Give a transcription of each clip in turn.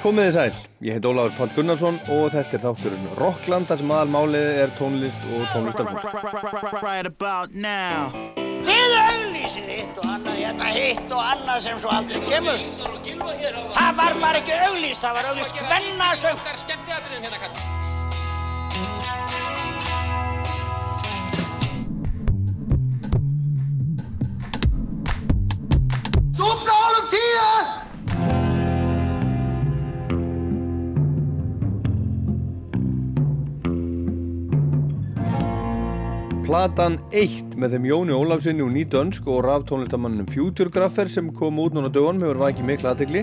Komið þið sæl, ég heit Óláður Pál Gunnarsson og þetta er þátturinn Rockland þar sem aðalmálið er tónlist og tónlistarfólk. right about now. Þið auglýsið hitt og annað, hérna hitt og annað sem svo aldrei kemur. Það var bara ekki auglýst, það var auglýst hvennasöng. skemmtiatriðin hérna kallar. Dúbna honum tíða! Platan 1 með þeim Jóni Ólafsinni og Nýdönsk og raftónlistamannum Futuregrapher sem kom út núna dögunum hefur vakið mikla aðtegli.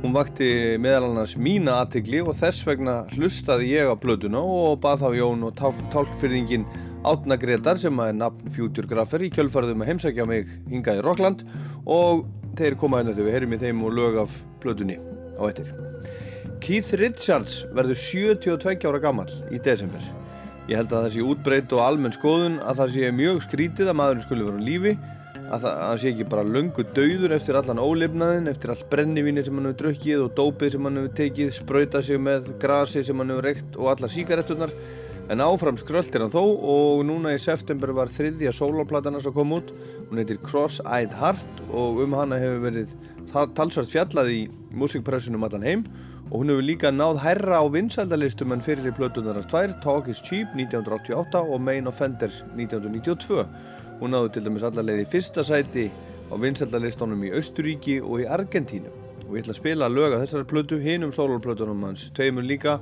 Hún vakti meðal annars mína aðtegli og þess vegna hlustaði ég á blöduna og bað þá Jón og tálkfyrðingin Átna Gretar sem er nafn Futuregrapher í kjölfarðum að heimsækja mig hingað í Rockland og þeir koma hérna til við heyrim í þeim og lög af blödunni á eittir. Keith Richards verður 72 ára gammal í desember. Ég held að það sé útbreytt og almenn skoðun að það sé mjög skrítið að maðurinn skulle vera á lífi að það, að það sé ekki bara löngu dauður eftir allan ólifnaðin, eftir all brennivíni sem hann hefur drukkið og dópið sem hann hefur tekið, sprautað sig með grasi sem hann hefur reykt og allar síkaretturnar en áfram skröltir hann þó og núna í september var þriðja sólóplatan hans að koma út. Hún heitir Cross-Eyed Heart og um hana hefur verið talsvært fjallað í músikpressunum allan heim og hún hefur líka náð hærra á vinsaldalistum en fyrir í plötunarnas tvær Talk is Cheap 1988 og Main Offender 1992 hún náðu til dæmis allarleið í fyrsta sæti á vinsaldalistunum í Austuríki og í Argentínu. Og ég ætla að spila lög af þessari plötu hinum sólurplötunum hans tveimur líka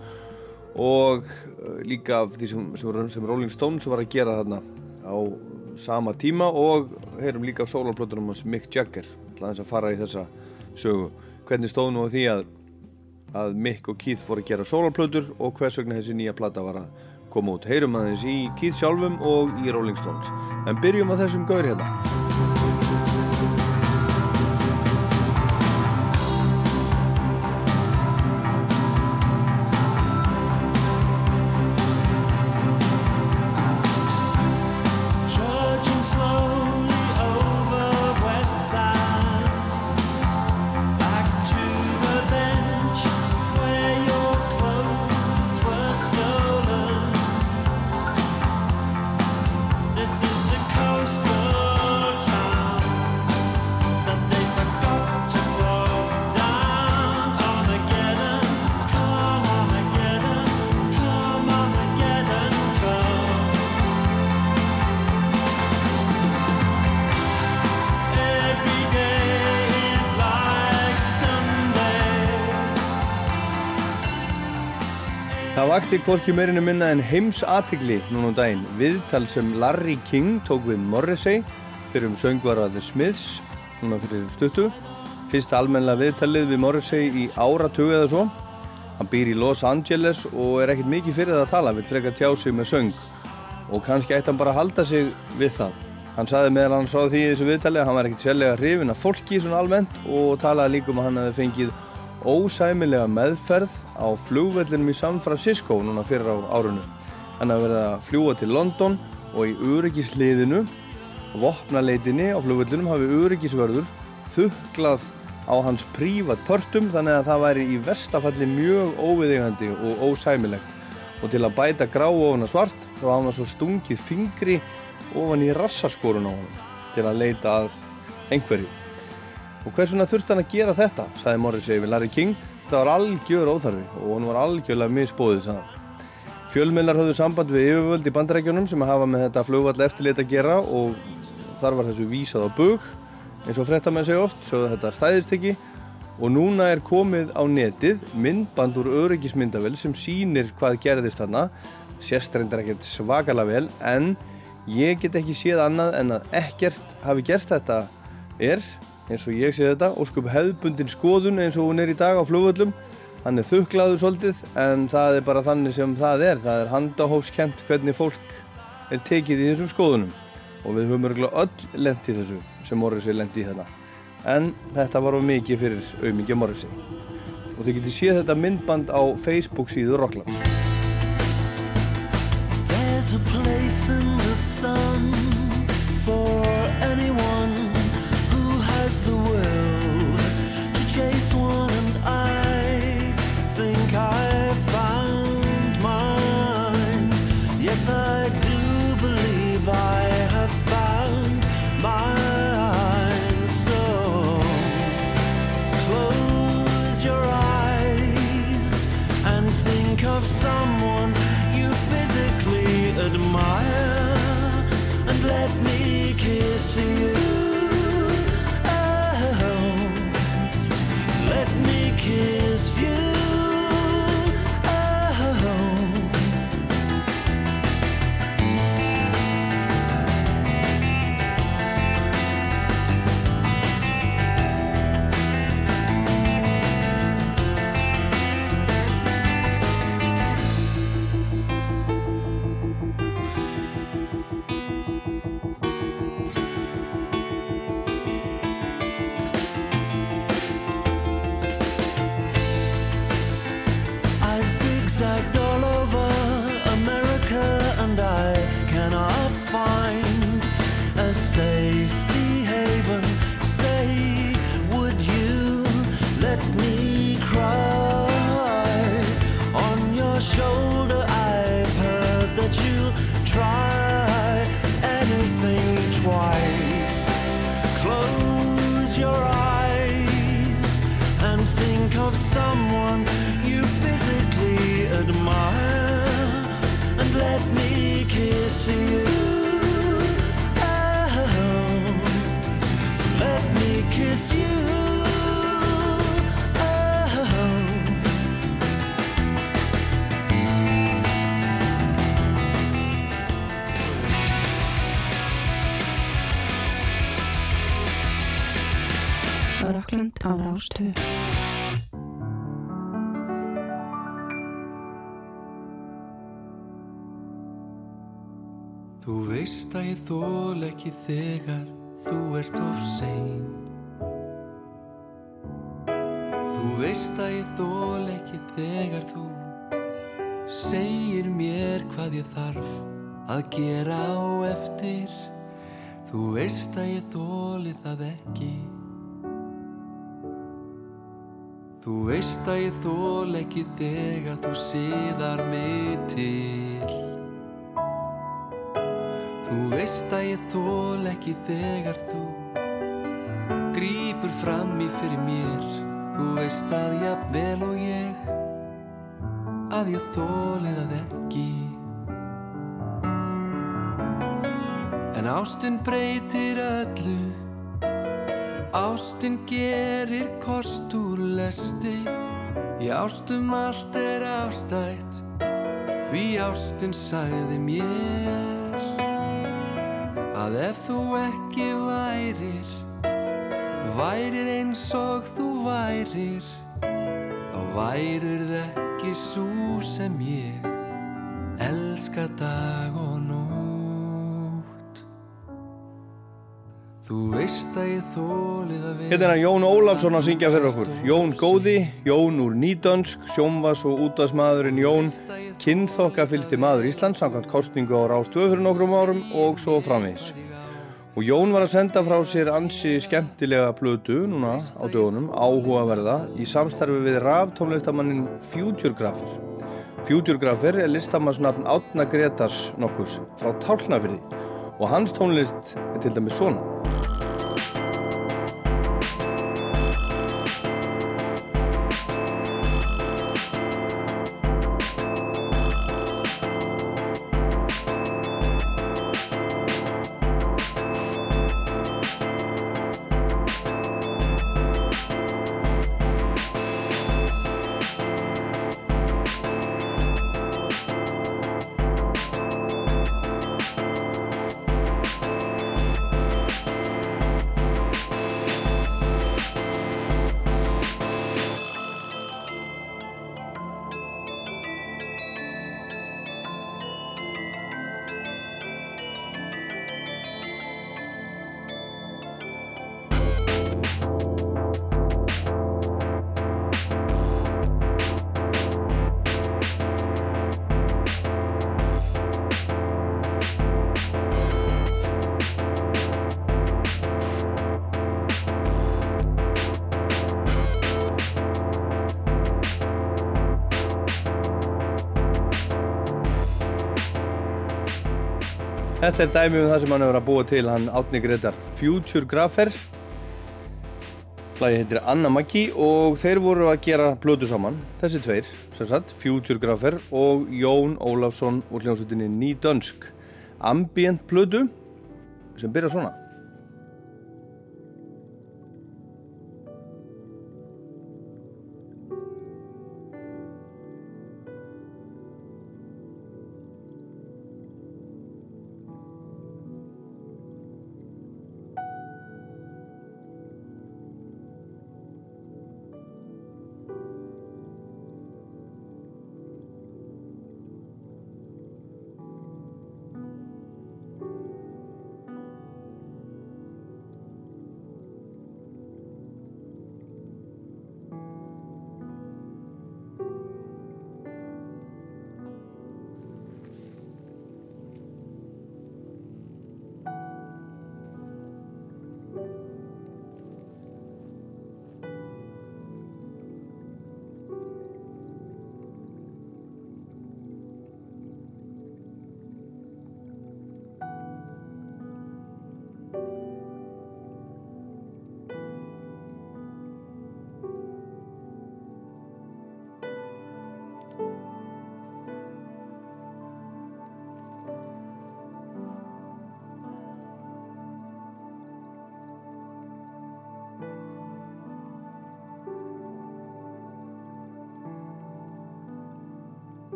og uh, líka af því sem, sem, sem Rolling Stones var að gera þarna á sama tíma og heyrum líka af sólurplötunum hans Mick Jagger. Ætla að fara í þessa sögu. Hvernig stóð nú því að að Mick og Keith fór að gera soloplötur og hvers vegna þessi nýja platta var að koma út. Heyrum aðeins í Keith sjálfum og í Rolling Stones. En byrjum á þessum gaur hérna. Vakti hvorki meirinu minna en heims aðtigli núna um daginn. Viðtal sem Larry King tók við Morrissey fyrir um söngvara The Smiths, núna fyrir stuttu. Fyrsta almennilega viðtalið við Morrissey í áratugu eða svo. Hann býr í Los Angeles og er ekkert mikið fyrir það að tala, vil frekar tjá sig með söng. Og kannski ætti hann bara að halda sig við það. Hann saði meðal hann frá því í þessu viðtali að hann var ekkert sérlega hrifin af fólki svona almennt og talaði líka um að hann hefði fengið ósæmilega meðferð á flugvellinum í San Francisco núna fyrir á árunnu. Hann hefði verið að fljúa til London og í öryggisliðinu, vopnaleitinni á flugvellinum hafi öryggisvörður þukklað á hans prívat pörtum þannig að það væri í verstafalli mjög óviðeigandi og ósæmilegt og til að bæta grá ofan að svart þá hafa hann svo stungið fingri ofan í rassaskorun á hann til að leita að einhverju. Og hvers vegna þurfti hann að gera þetta, sagði Morrissey við Larry King. Það var algjör óþarfi og hann var algjörlega misbóðið, sagði hann. Fjölmiðlar höfðu samband við yfirvöld í bandarækjunum sem hafa með þetta flugvall eftirlit að gera og þar var þessu vísað á bug. Eins og fréttamenn segja oft, svo þetta stæðist ekki og núna er komið á netið myndband úr öryggismyndavel sem sýnir hvað gerðist þarna. Sést reyndar ekkert svakalega vel en ég get ekki séð annað en að ekkert hafi gerst þetta er, eins og ég sé þetta óskup hefðbundin skoðun eins og hún er í dag á flugvöllum. Hann er þuklaður svolítið en það er bara þannig sem það er. Það er handahófskent hvernig fólk er tekið í þessum skoðunum. Og við höfum örgulega öll lent í þessu sem Morrissey lendi í þetta en þetta var of mikið fyrir auðmingja Morrissey. Og þið getið séð þetta myndband á Facebook síðu Rocklands. There's a place in the sun for anyone sun. Á Rástöðu. Þú veist að ég þól ekki þegar þú ert of sein. Þú veist að ég þól ekki þegar þú segir mér hvað ég þarf að gera á eftir. Þú veist að ég þóli það ekki Þú veist að ég þól ekki þegar þú síðar mig til. Þú veist að ég þól ekki þegar þú Grípur fram í fyrir mér. Þú veist að jafnvel og ég Að ég þóli það ekki. En ástin breytir öllu Ástin gerir kost úr lesti. Í ástum allt er afstætt. Því ástin sagði mér Að ef þú ekki værir Værir eins og þú værir Þá værir það ekki svo sem ég Elska dag og Hérna er hann Jón Ólafsson að syngja fyrir okkur. Jón Góði, Jón úr Nýdönsk, sjónvas og útvarsmaðurinn Jón, kynþokka fylgti maður Íslands samkvæmt kostningu á Rástöðu fyrir nokkrum árum og svo framvegis. Og Jón var að senda frá sér ansi skemmtilega blödu núna á dögunum, áhugaverða, í samstarfi við raftónlistamannin Futuregrapher. Futuregrapher er listamannsnafn Átna Gretars nokkurs frá Tálnafyrði og hans tónlist er til dæmis svona. Þetta er dæmi um það sem hann hefur að búa til hann Átni Gretar Futuregrapher Lagi heitir Anna Maggi og þeir voru að gera plötu saman þessi tveir, sem sagt, Futuregrapher og Jón Ólafsson úr hljómsveitinni Nýdönsk Ambient plötu sem byrja svona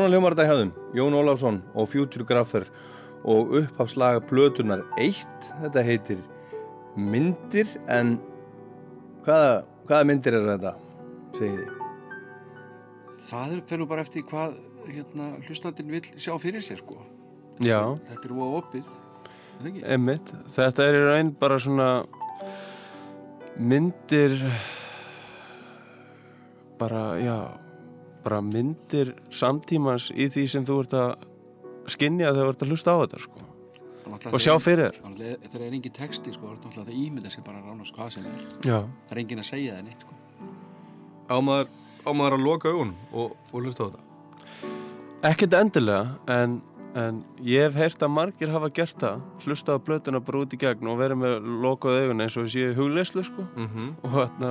Svona hljómar þetta í hafðum, Jón Ólafsson og Futuregrapher og upphafslaga Plötunar 1. Þetta heitir Myndir, en hvaða, hvaða myndir er þetta, segið þið? Það er fyrir bara eftir hvað hérna, hlustandinn vil sjá fyrir sér sko. Já, Þetta er óa opið. er það ekki? einmitt. Þetta er í raun bara svona myndir bara, já bara myndir samtímans í því sem þú ert að skinja þegar þú ert að hlusta á þetta sko. Og sjá fyrir þér Þegar er engin texti sko, það er ímynda sér bara ránast hvað sem er. Já, Það er engin að segja það neitt sko. Ámaður að loka augun og, og hlusta á þetta? ekkert endilega en, en ég hef heyrt að margir hafa gert það hlusta á blötuna bara út í gegn og verið með lokað augun eins og séu hugleyslu sko. Mm og, þarna,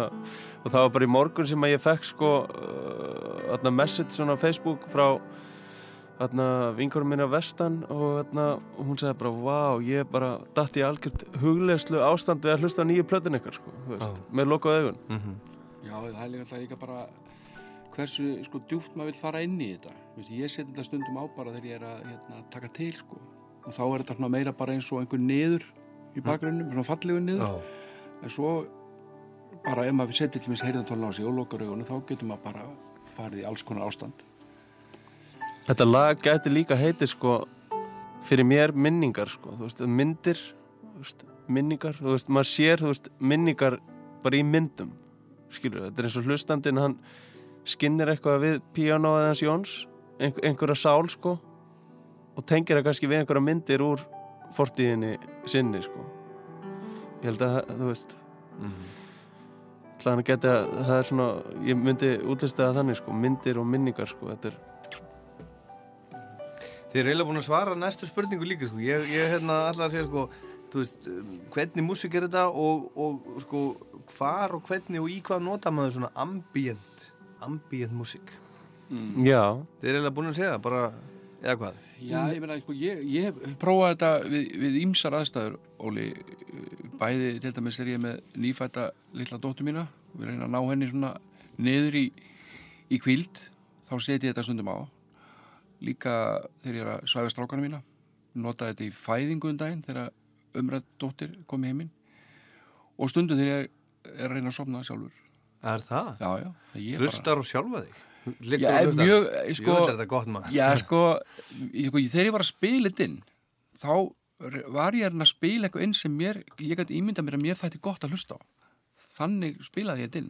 og það var bara í morgun sem að ég fekk sko uh, þarna, message svona á Facebook frá vingurum minna vestan og, þarna, og hún sagði bara wow, ég bara datt í algjört hugleyslu ástand við að hlusta á nýju plötun ykkar sko, veist, með lokað augun. Já, það er líka bara hversu sko, djúft maður vil fara inn í þetta. Veist, ég seti þetta stundum á bara þegar ég er að hérna, taka til sko. og þá er þetta meira bara eins og einhver niður í bakgrunnum, svona fallegu niður. En svo bara ef maður setur til minnst heyrðantólun á sig og lokar augunum þá getur maður bara farið í alls konar ástand. Þetta lag gæti líka heitið sko fyrir mér minningar sko, þú veist, myndir þú veist, minningar, þú veist, maður sér þú veist, minningar bara í myndum skilur, þetta er eins og hlustandinn hann skinnir eitthvað við píanóið hans Jóns, einhver, einhverja sál sko og tengir það kannski við einhverja myndir úr fortíðinni sinni sko ég held að, þú veist hlaðan að geta, það er svona ég myndi útlista það þannig sko myndir og minningar sko, þetta er Þið eru eiginlega búin að svara næstu spurningu líka sko. Ég, ég hérna alltaf að segja sko, veist, um, hvernig músík er þetta og, og sko, hvar og hvernig og í hvað nota maður svona ambient, ambient músík. já, Þið eru eiginlega búin að segja það, bara, eða hvað? Já, ég meina, sko, ég, ég hef prófað þetta við, við ýmsar aðstæður, Óli. Bæði, til dæmis er ég með nýfætta litla dóttur mína. Við reyna að ná henni svona niður í, í kvíld. Þá seti ég þetta stundum á. Líka þegar ég er að svæfa strákana mína. Nota þetta í fæðingu um daginn þegar umrætt dóttir kom í heiminn. Og stundum þegar ég er að reyna að sofna sjálfur. Er það? Já, já. Ég bara- Hlustar og sjálfa þig? Liggur og hlustar? mjög, eh, sko- Jú, þetta er þetta gott maður. Já, sko, sko, þegar ég var að spila þetta inn, þá var ég að spila eitthvað inn sem mér, ég gæti ímynda mér að mér þætti gott að hlusta á. Þannig spilaði ég þetta inn.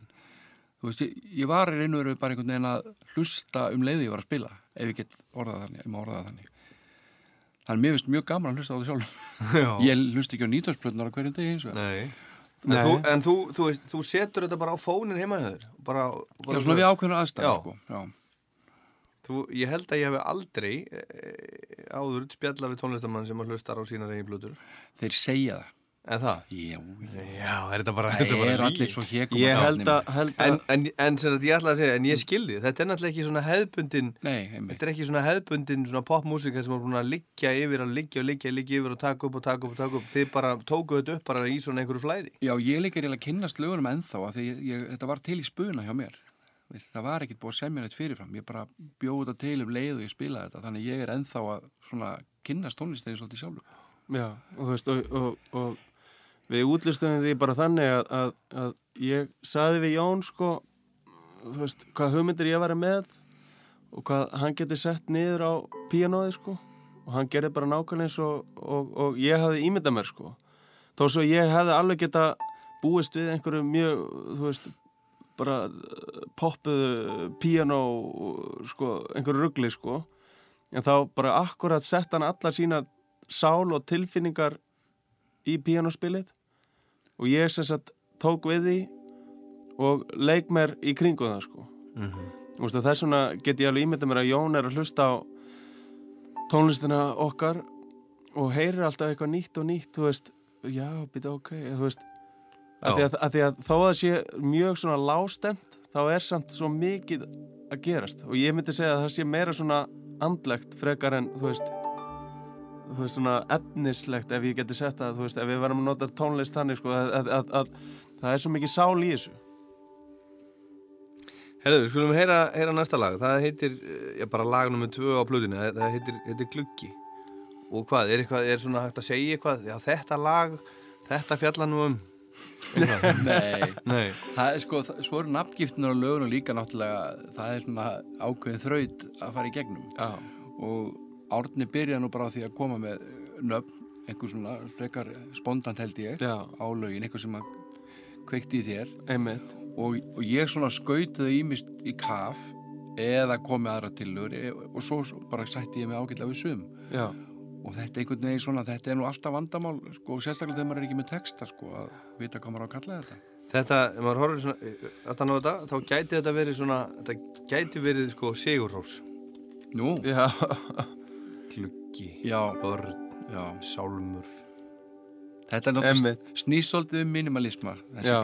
Þú veist, ég, ég var í raun og veru bara einhvern veginn að hlusta um leiði ég var að spila, ef ég get orðað þannig, ef maður orðað það þannig. Þannig mér finnst mjög gaman að hlusta á það sjálf. Já. Ég hlusta ekki á nýtvarsplötunar á hverjum degi eins og. Nei. Nei. En, þú, en þú, þú, þú setur þetta bara á fónin heima hjá þér? Bara, bara Já, svona við ákveðna aðstæður, Já. sko. Já. Þú, ég held að ég hef aldrei e, áður spjalla við tónlistamann sem að hlustar á sínar eigin blötur. Þeir segja það. En það? Já, Já, er þetta bara, það þetta bara er lygi? allir svo hékum ég held að, held að En, en, en sem sagt, ég ætla að segja, en ég skildi, þetta er náttúrulega ekki svona hefðbundin, Nei, þetta er ekki svona hefðbundin svona popmusika sem er búin að liggja yfir, að liggja og liggja, liggja yfir og taka upp og taka upp og taka upp. Þið bara tókuðu þetta upp bara í svona einhverju flæði. Já, ég líka eiginlega að kynnast lögunum ennþá að því ég, ég, þetta var til í spuna hjá mér. Það var ekkert búið að semja neitt fyrirfram. Ég bara bjóði þetta til um leið og ég spilaði þetta. Þannig ég er ennþá að svona, kynnast tónlistegin svolítið sjálfur. Já, og þú veist, og, og, og við útlistum því bara þannig að, að, að ég saði við Jón, sko, þú veist, hvað hugmyndir ég var með og hvað hann geti sett niður á píanóði, sko, og hann gerði bara nákvæmlega eins og, og, og ég hafði ímyndað mér, sko. Þó svo ég hefði alveg geta búist við einhverju mjög, þú veist, bara eh, poppuðu píanó, sko, einhverju ruggli, sko, en þá bara akkurat sett hann allar sína sál og tilfinningar í píanospilið og ég sem sagt tók við því og leik mér í kringu það sko. Og veist, þess vegna get ég alveg ímyndað mér að Jón er að hlusta á tónlistina okkar og heyrir alltaf eitthvað nýtt og nýtt þú veist, já, býta ok þú veist, að því að, að því að þó að það sé mjög svona lástemt þá er samt svo mikið að gerast. Og ég myndi segja að það sé meira svona andlegt frekar en þú veist þú veist svona efnislegt ef ég geti sett það, þú veist, ef við varum að nota tónlist þannig sko, að, að, að, að það er svo mikið sál í þessu Herðu, við skulum heyra, heyra næsta lag. Það heitir, já, bara lag nummer tvö á plötunni. Það, það heitir, heitir Gluggi. Og hvað, er eitthvað, er svona hægt að segja eitthvað? Já, þetta lag, þetta fjalla nú um. Nei, Nei. það er sko, það, svo eru nafngiftinur á lögunum líka náttúrulega, það er svona ákveðin þraut að fara í gegnum. Já, Og Árni byrja nú bara á því að koma með nöfn, einhver svona frekar spondant held ég, Já. á lögin, einhver sem að kveikti í þér. einmitt og, og ég svona skautið ímist í kaf eða komið aðra tillögur e- og svo bara sætti ég mig ágætlega við sum Já, og þetta er einhvern veginn svona, þetta er nú alltaf vandamál sko, og sérstaklega þegar maður er ekki með texta sko, að vita hvað maður á að kalla þetta Þetta, ef maður horfir svona, þetta náðu þetta, þá gæti þetta verið svona, þetta gæti verið sko sigurrós. Nú, já, Gluggi, börn, sálmur. þetta er náttúrulega snýsóldið um minimalisma þessi Já.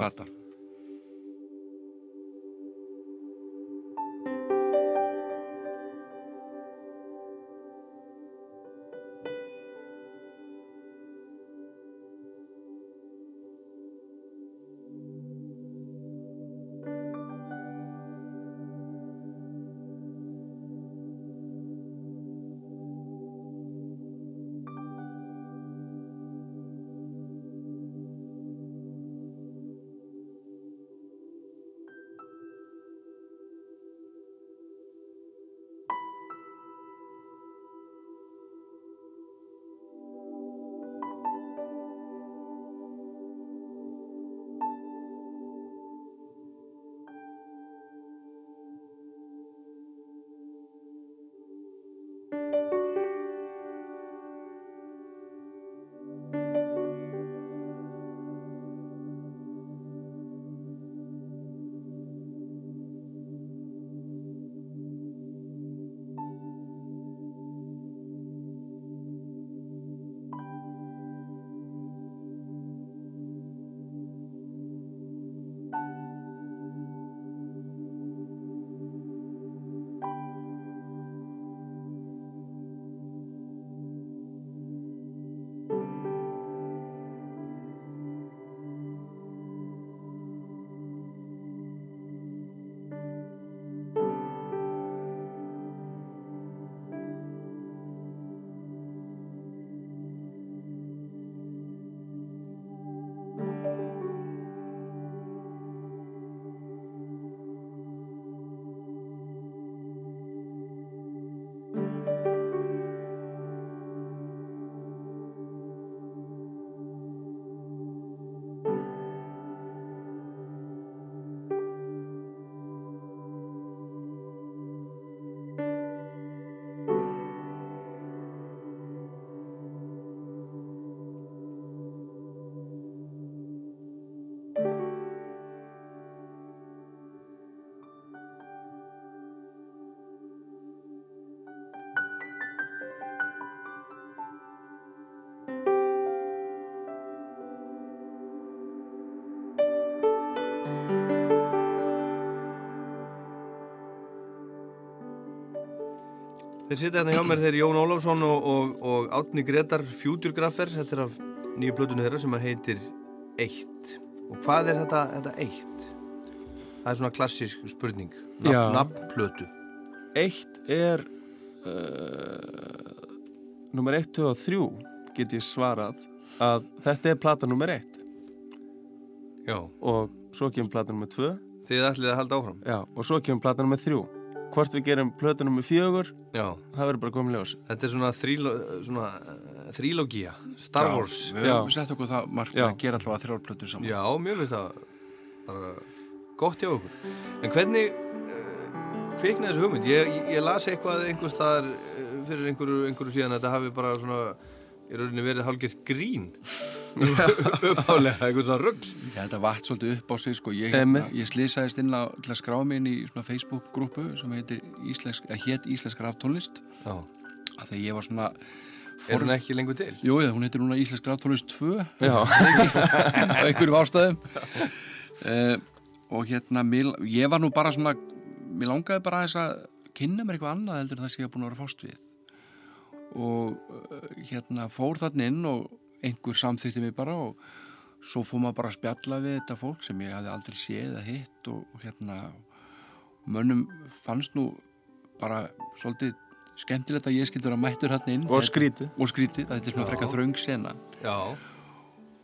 Þeir sitja hérna hjá mér þeir Jón Ólafsson og, og, og Átni Gretar Futuregraffer, þetta er af nýju plötunni þeirra sem að heitir Eitt. Og hvað er þetta, þetta Eitt? Það er svona klassísk spurning, Já. Nafn, nafnplötu. eitt er uh, nummer 1, 2 og 3 get ég svarað að þetta er plata nummer 1 Já. og svo kemur plata nummer 2 Þið ætlið að halda áfram. já, og svo kemur plata nummer 3 hvort við gerum plötu nummer 4 Já. það verður bara komið ljós Þetta er svona, þríló, svona uh, þrílógía, Star Já, Wars. Við höfum sett okkur það margt Já. að gera alltaf þrjárplötur saman Já, mér finnst það bara gott hjá okkur. En hvernig uh, kviknaði þessu hugmynd? Ég, ég, las eitthvað einhver staðar uh, fyrir einhverju, einhverju síðan að þetta hafi bara svona í rauninni verið hálfgert grín uppálega, einhvern svona rugg Já, þetta vatt svolítið upp á sig sko. ég, ég slýsaðist inn á til að skrá mig inn í svona Facebook-grúpu sem heitir Íslensk, að hét Íslensk raftónlist. Já. að þegar ég var svona Er hún ekki lengur til? Jú, já, hún heitir núna Íslensk raftónlist 2 já, á einhverjum ástæðum. Uh, og hérna mér, ég var nú bara svona mér langaði bara aðeins að kynna mér eitthvað annað heldur en það sem ég hef búin að vera fást við. Og uh, hérna fór þarna inn og einhver samþýtti mig bara og svo fór maður bara að spjalla við þetta fólk sem ég hafði aldrei séð eða hitt og, og hérna mönnum fannst nú bara svolítið skemmtilegt að ég skildi vera mættur hann inn. Og skrítið. og skrítið, þetta er svona frekka þröng sena. Já,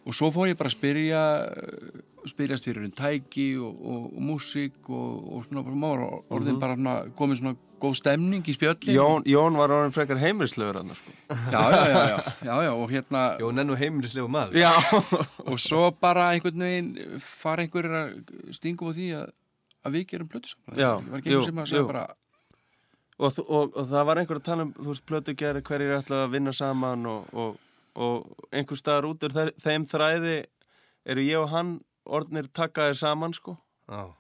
og svo fór ég bara að spyrja eh, spyrjast fyrir um tæki og, og, og músík og, og svona bara maður orðin bara svona, komið svona góð stemning í spjöllin Jón, Jón var orðin frekar heimilislegur hann sko. já, já, já, já, já, hérna Jón er nú heimilislegu maður. Já, og svo bara einhvern veginn fara einhverjir að stingum á því að, að við gerum plötu saman. Já, það var ekki jú, einhver sem að segja jú. bara og, þ- og, og það var einhver að tala um þú veist, plötu gerir hverjir ætla að vinna saman og, og, einhver staðar út úr þe- þeim þræði eru ég og hann orðnir takkaðir saman sko. Já,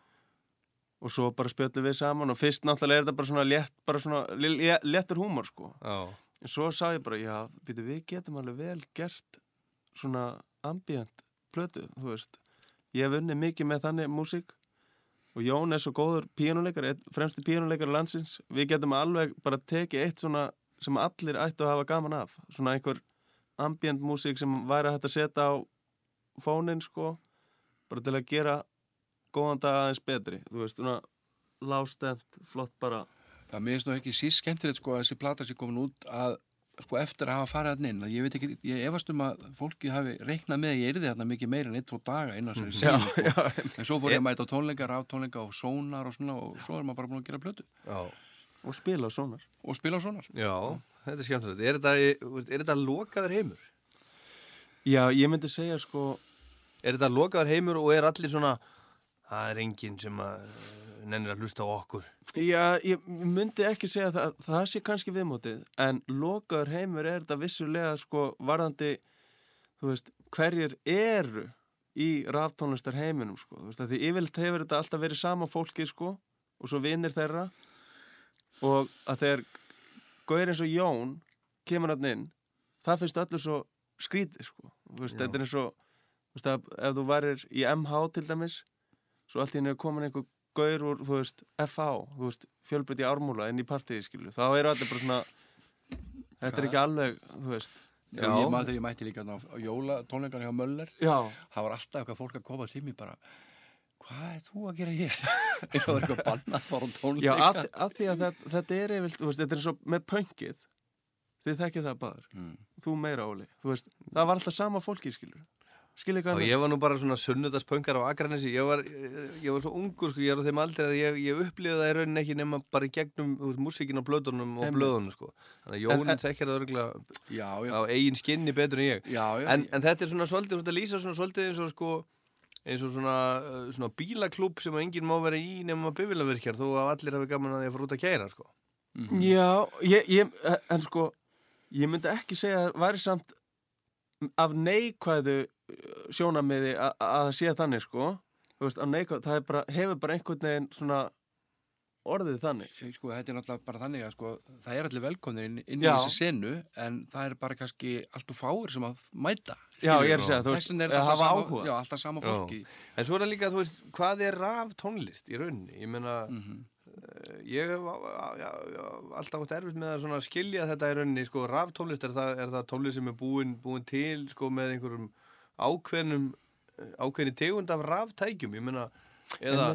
og svo bara spjöllum við saman og fyrst náttúrulega er þetta bara svona létt bara svona lé- lé- léttur húmor sko. Já, en svo sagði ég bara, já, býtu, við getum alveg vel gert svona ambient plötu, þú veist. Ég hef unnið mikið með þannig músík og Jón er svo góður píjónuleikar fremstu píjónuleikar landsins. Við getum alveg bara tekið eitt svona sem allir ættu að hafa gaman af svona einhver ambient músík sem væri hægt að setja á fónin sko. Bara til að gera góðan dag aðeins betri. Þú veist, svona lástend, flott bara. Það mér finnst nú ekki síst skemmtilegt sko að þessi plata sé komin út að sko eftir að hafa farið hann inn. Að ég veit ekki, ég efast um að fólki hafi reiknað með að ég erði þarna mikið meira en eitt, tvo daga innan sér síðan sko. en svo fór ég að mæta á tónleikar, af tónleika og sónar og svona og svo er maður bara búin að gera plötu. Já, og spila svona og spila sónar. Já Þetta er skemmtilegt. Er þetta, er þetta lokaður heimur? Já, ég myndi segja sko Er þetta lokaður heimur og er allir svona Það er enginn sem að eh, nennir að hlusta á okkur Já, ég myndi ekki segja það, það sé kannski viðmótið, en lokaður heimur er þetta vissulega sko varðandi, þú veist, hverjir eru í raftónlistar heiminum sko, þú veist, því yfirleitt hefur þetta alltaf verið sama fólkið sko og svo vinnir þeirra og að þegar gauðir eins og Jón kemur hann inn, það finnst öllu svo skrítið sko, þetta er eins og, veist, ef þú værir í MH til dæmis, svo allt í henni er komin einhver gaur úr, þú veist, FH, þú veist, fjölbreytti ármúla inn í partíði, skilu, þá eru allir bara svona, þetta er ekki alveg, þú veist, Já. Ég maður þegar ég mætti líka á, á jóla tónleikarni hjá Möller. Já, það var alltaf eitthvað fólk að koma til mér bara hvað er þú að gera hér? það var eitthvað bannað að fara á já, tónleika af, af því að þetta, þetta er veist, þetta er eins og með pöngið, þið þekkið það báður, Mm. þú meira, Óli, þú veist, það var alltaf sama fólki, skilur, skilur hvað ég var nú bara svona sunnudagspöngar á Akranesi. Ég var, ég var svo ungur sko, ég er á þeim aldrei að ég, ég upplifði það í rauninni ekki nema bara í gegnum þú veist, músíkin á blöðunum og blöðunum sko. Þannig að Jónin þekkir það örgulega já, já, á eigin skinni betur en ég. Já, já, en, en þetta er svona svolítið, að eins og svona, uh, svona bílaklúb sem að enginn má vera í nema bifilavirkjar þó að allir hafi gaman að því að fara út að kæra sko. Já, ég, ég, en sko, ég myndi ekki segja að væri samt af neikvæðu uh, sjónamiði að það sé þannig, sko. Þú veist, af neikvæðu, það er bara, hefur bara einhvern veginn svona orðið þannig. sko, þetta er náttúrulega bara þannig að sko, það er allir velkomnir inn, inn í Já. þessi senu en það er bara kannski allt og fáir sem að mæta Já, ég er að segja, þú veist, Þess vegna er að þetta hafa sama, áhuga. já, alltaf sama Já. fólki En svo er það líka, þú veist, hvað er raf tónlist í rauninni? Ég meina, Mhm. uh, ég hef alltaf átt erfitt með að skilja þetta í rauninni, sko, raf tónlist, er það, er það tónlist sem er búin, búin til, sko, með einhverjum ákveðnum, eh, ákveðni tegund af raftækjum, ég meina, eða,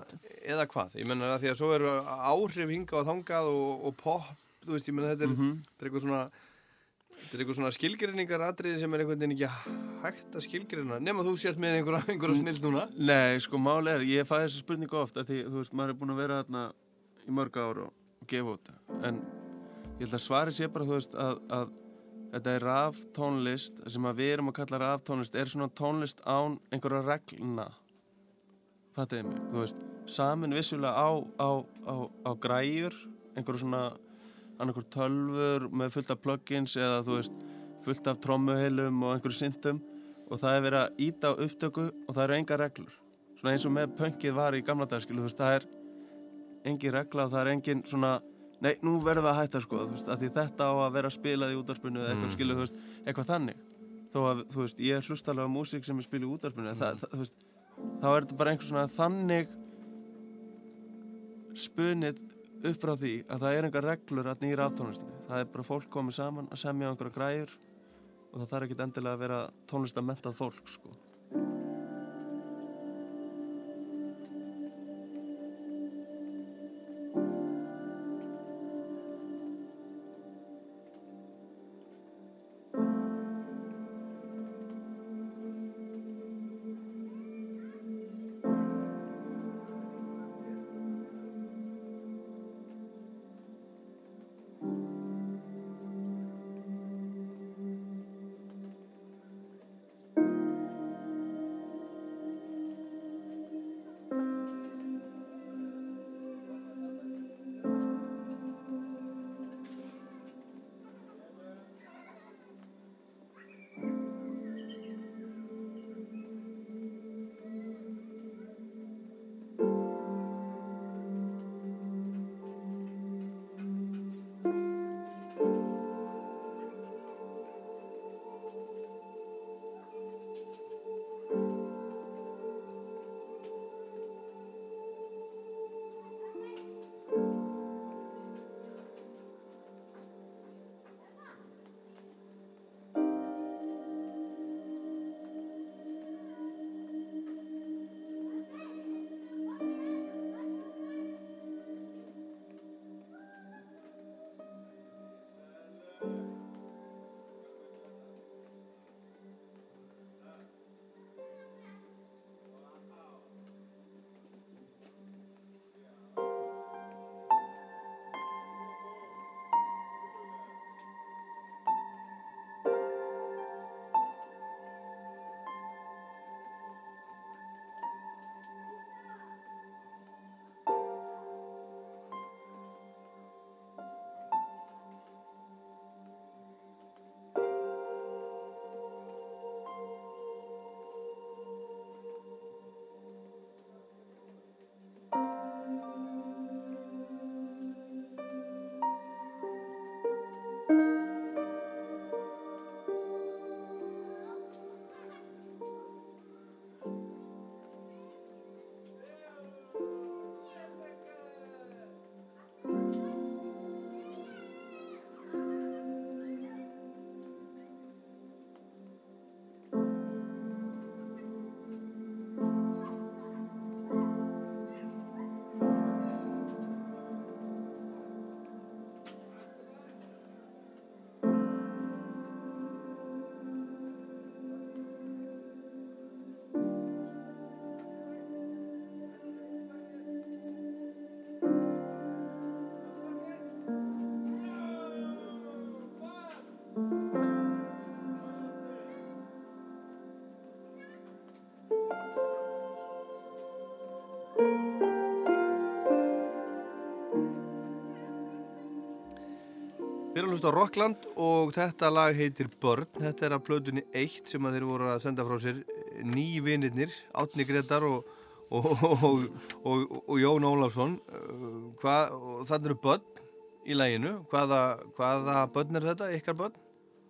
eða hvað? Ég meina, að því að svo eru áhrif hinga og þangað og, og pop, þú veist, ég meina, þetta er, þetta er eitthvað svona, Þetta er eitthvað svona skilgreiningar atriði sem er einhvern veginn ekki hægt að skilgreina nema þú sért með einhverja, einhverja snill núna. Nei, sko, máli er, ég fæði þessu spurningu ofta því, þú veist, maður er búin að vera þarna í mörg ár og, gefa út. En ég held að svari sé bara, þú veist, að, að þetta er raf tónlist sem að við erum að kalla raf tónlist er svona tónlist án einhverja reglna fattiði mig, þú veist samin vissulega á, á, á, á græjur einhverju svona annarkur tölfur með fullt af plugins eða þú veist fullt af trommuheilum og einhverju syntum og það er verið að íta á upptöku og það eru enga reglur. Svona eins og með pönkið var í gamla dag skilu, þú veist, það er engin regla og það er engin svona nei, nú verðum við að hætta sko, þú veist, að því þetta á að vera spilað í útarspunni eða eitthvað, skilu, þú veist, eitthvað þannig. Þó að, þú veist, ég hlust alveg á músík sem er spilið í útarspunni, mm. það, það, þú veist þá er þetta bara einhver svona þannig spunið upp frá því að það er engar reglur að nýra aftónlistinni, það er bara fólk komið saman að semja einhverja græjur og það þarf ekkit endilega að vera tónlistamentað fólk sko. Hlusta á Rockland og þetta lag heitir Börn. Þetta er af plötunni 1 sem að þeir voru að senda frá sér ný vinirnir, Átni Gretar og, og, og, og Jón Ólafsson. Hva, þannig eru börn í læginu. Hvaða, hvaða börn er þetta, ykkar börn?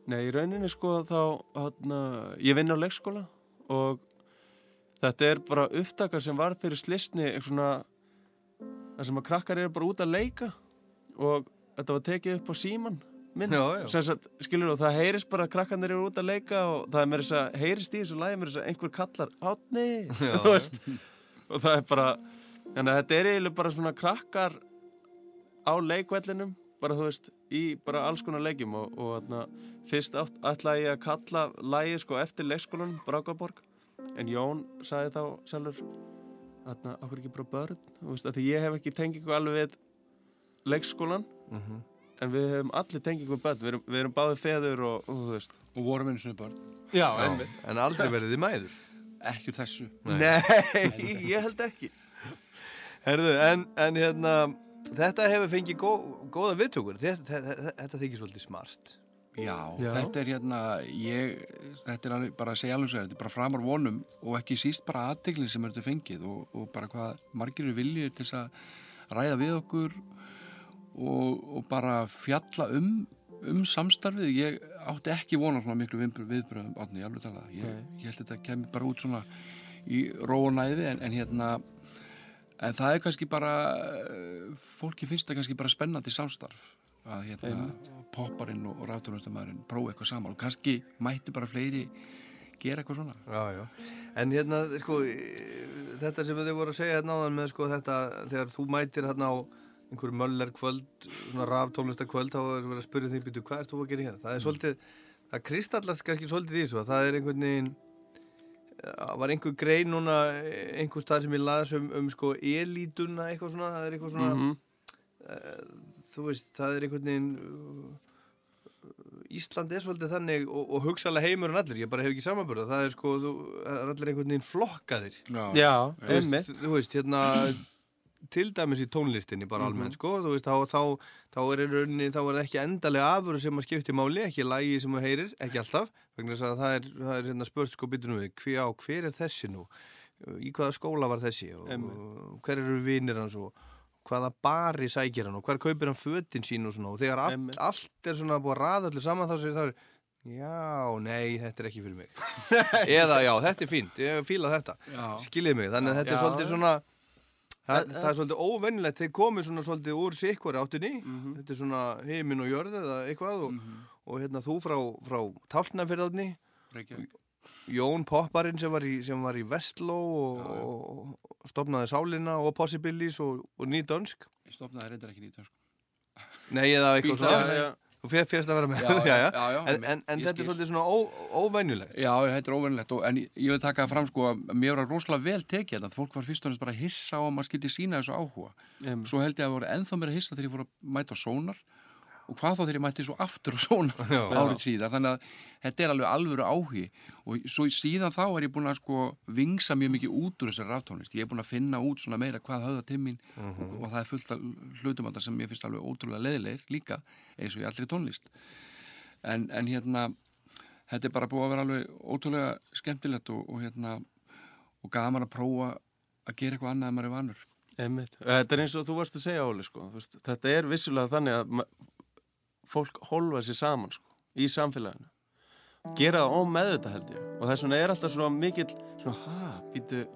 Nei, í rauninni sko þá, hana, ég vinn á leikskóla og þetta er bara upptakar sem var fyrir slisni, svona, þar sem að krakkar eru bara út að leika og þetta var tekið upp á síman minn. Sagt, skilur og það heyrist bara að krakkarnir eru út að leika og það er með þess að heyrist í þessu lægi með þess að einhver kallar átni og það er bara þannig að þetta er eiginlega bara svona krakkar á leikvellinum bara þú veist í bara alls konar leikjum og, og þarna, fyrst átt, ætlaði ég að kalla lægi sko eftir leikskólanum Brákaborg. En Jón sagði þá sjálfur þarna, okkur ekki bara börn? Þú veist, að því ég hef ekki tengingu alveg við leikskólan Mhm. en við hefum allir tengingu börn við erum, við erum báðið feður og, og þú veist og vorum einu sinni börn Já, Já, en aldrei verið þið mæður. ekki þessu Nei, ég held ekki Herðu, en, en hérna, þetta hefur fengið gó, góða viðtökur. Þetta, þetta, þetta þykir svolítið smart. Já, Já. þetta er hérna ég, þetta er alveg, bara að segja alveg svo þetta er bara framar vonum og ekki síst bara aðteglin sem þetta fengið og, og bara hvað margir eru viljið til þess að ræða við okkur og, og bara fjalla um um samstarfið, ég átti ekki vona svona miklu viðbröð- viðbröðum átni, ég alveg tala ég, ég held að þetta kemur bara út svona í ró og næði en, en hérna en það er kannski bara fólki finnst það kannski bara spennandi samstarf að hérna popparinn og raftunustamæðurinn prófa eitthvað saman og kannski mætti bara fleiri gera eitthvað svona. Já, já. En hérna, sko, þetta sem þið voru að segja hérna áðan með, sko, þetta, þegar þú mætir hérna á einhverju möller kvöld, svona raf tónlistakvöld, þá er verið að spyrja því, býtu, hvað ert þú að gera hérna? Það er svolítið, það kristallast kannski svolítið í þessu, að það er einhvern veginn, það var einhver grein núna, einhver stað sem ég laðis um, um, sko, elítuna, eitthvað svona, það er eitthvað svona, Mhm. þú veist, það er einhvern veginn uh, Ísland er svolítið þannig og, og hugsalega heimurinn allir, ég bara hef ekki samanbörða það er sko, þú, er allir einhvern veginn flokkaðir Já, Þú veist, þú veist, hérna til dæmis í tónlistinni bara almennt sko, þú veist, þá, þá, þá er rauninni, þá er það ekki endalega afur sem að skipti máli, ekki lægi sem þú heyrir ekki alltaf, vegna þess að það er, það er hérna spurt sko byttunum við, hver, á, hver er þessi nú í hvaða skóla var þessi og, og hver eru vinir hans og hvaða bari sækir hann og hver kaupir hann fötin sín og svona og þegar all, Einmitt. allt er svona búið að raða öllu saman þá segir það já, nei, þetta er ekki fyrir mig eða já, þetta er fínt, ég fíla þetta Já. skiljið mig, þannig að þetta er Já. svolítið svona það, það er svolítið óvennilegt þeir komið svona svolítið úr sikkur áttinni. Þetta er svona heimin og jörð eða eitthvað og, og hérna þú frá, frá Reykjavík. Jón Popparinn sem var í, sem var í Vestló og, og, og stopnaði Sálina og Possibilities og, og Nýdönsk. Ég stopnaði reyndar ekki sko. Nei, eða eitthvað svona. já, já. Þú fér- férst að vera með Já, já, já, já, En, en, en þetta er svolítið svona ó, óvennjulegt Já, þetta er óvennilegt og, en ég, ég vil taka það fram sko að mér var rosalega vel tekið þetta fólk var fyrst og næst bara að hissa á að maður skildi sína þessu áhuga. Einmitt. svo held ég að það voru ennþá meira hissa þegar ég fór að mæta á sónar og hvað þá ég mætti svo aftur á sónar Já. árið síðar þannig að þetta er alveg alvöru áhugi og svo síðan þá er ég búin að sko vingsa mjög mikið út úr þessari ráftónlist ég er búin að finna út svona meira hvað höfða til mín og, og það er fullt af hlutum að sem ég finnst alveg ótrúlega leðilegir líka eins og í allri tónlist en, en hérna þetta er bara búið að vera alveg ótrúlega skemmtilegt og, og hérna og gaman að prófa að gera eitthvað annað en maður er vanur. Þetta er eins og þú varst að segja, Óli, sko. Þetta er vissulega þannig að fólk holfa sér saman, sko, í samfélaginu. Gera það ómeðvita, held ég. Og þess vegna er alltaf svona mikill, svona, ha, býtu,